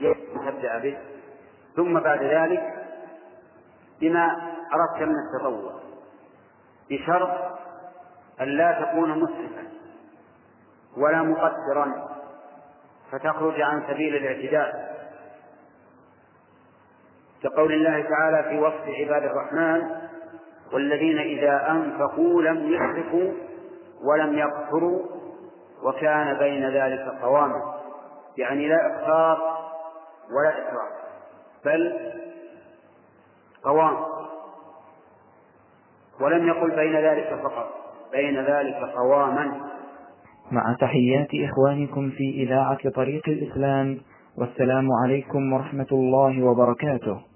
يجب أن تبدأ به. ثم بعد ذلك بما أردت من التطوع بشرط أن لا تكون مسرفا ولا مقدرا فتخرج عن سبيل الاعتداء. كقول الله تعالى في وصف عباد الرحمن والذين إذا أنفقوا لم يسرفوا ولم يقتروا وكان بين ذلك قواما. يعني لا إقصار ولا إسراف بل قوام ولم يقل بين ذلك فقط بين ذلك قواما. مع تحيات إخوانكم في إذاعة طريق الإسلام والسلام عليكم ورحمة الله وبركاته.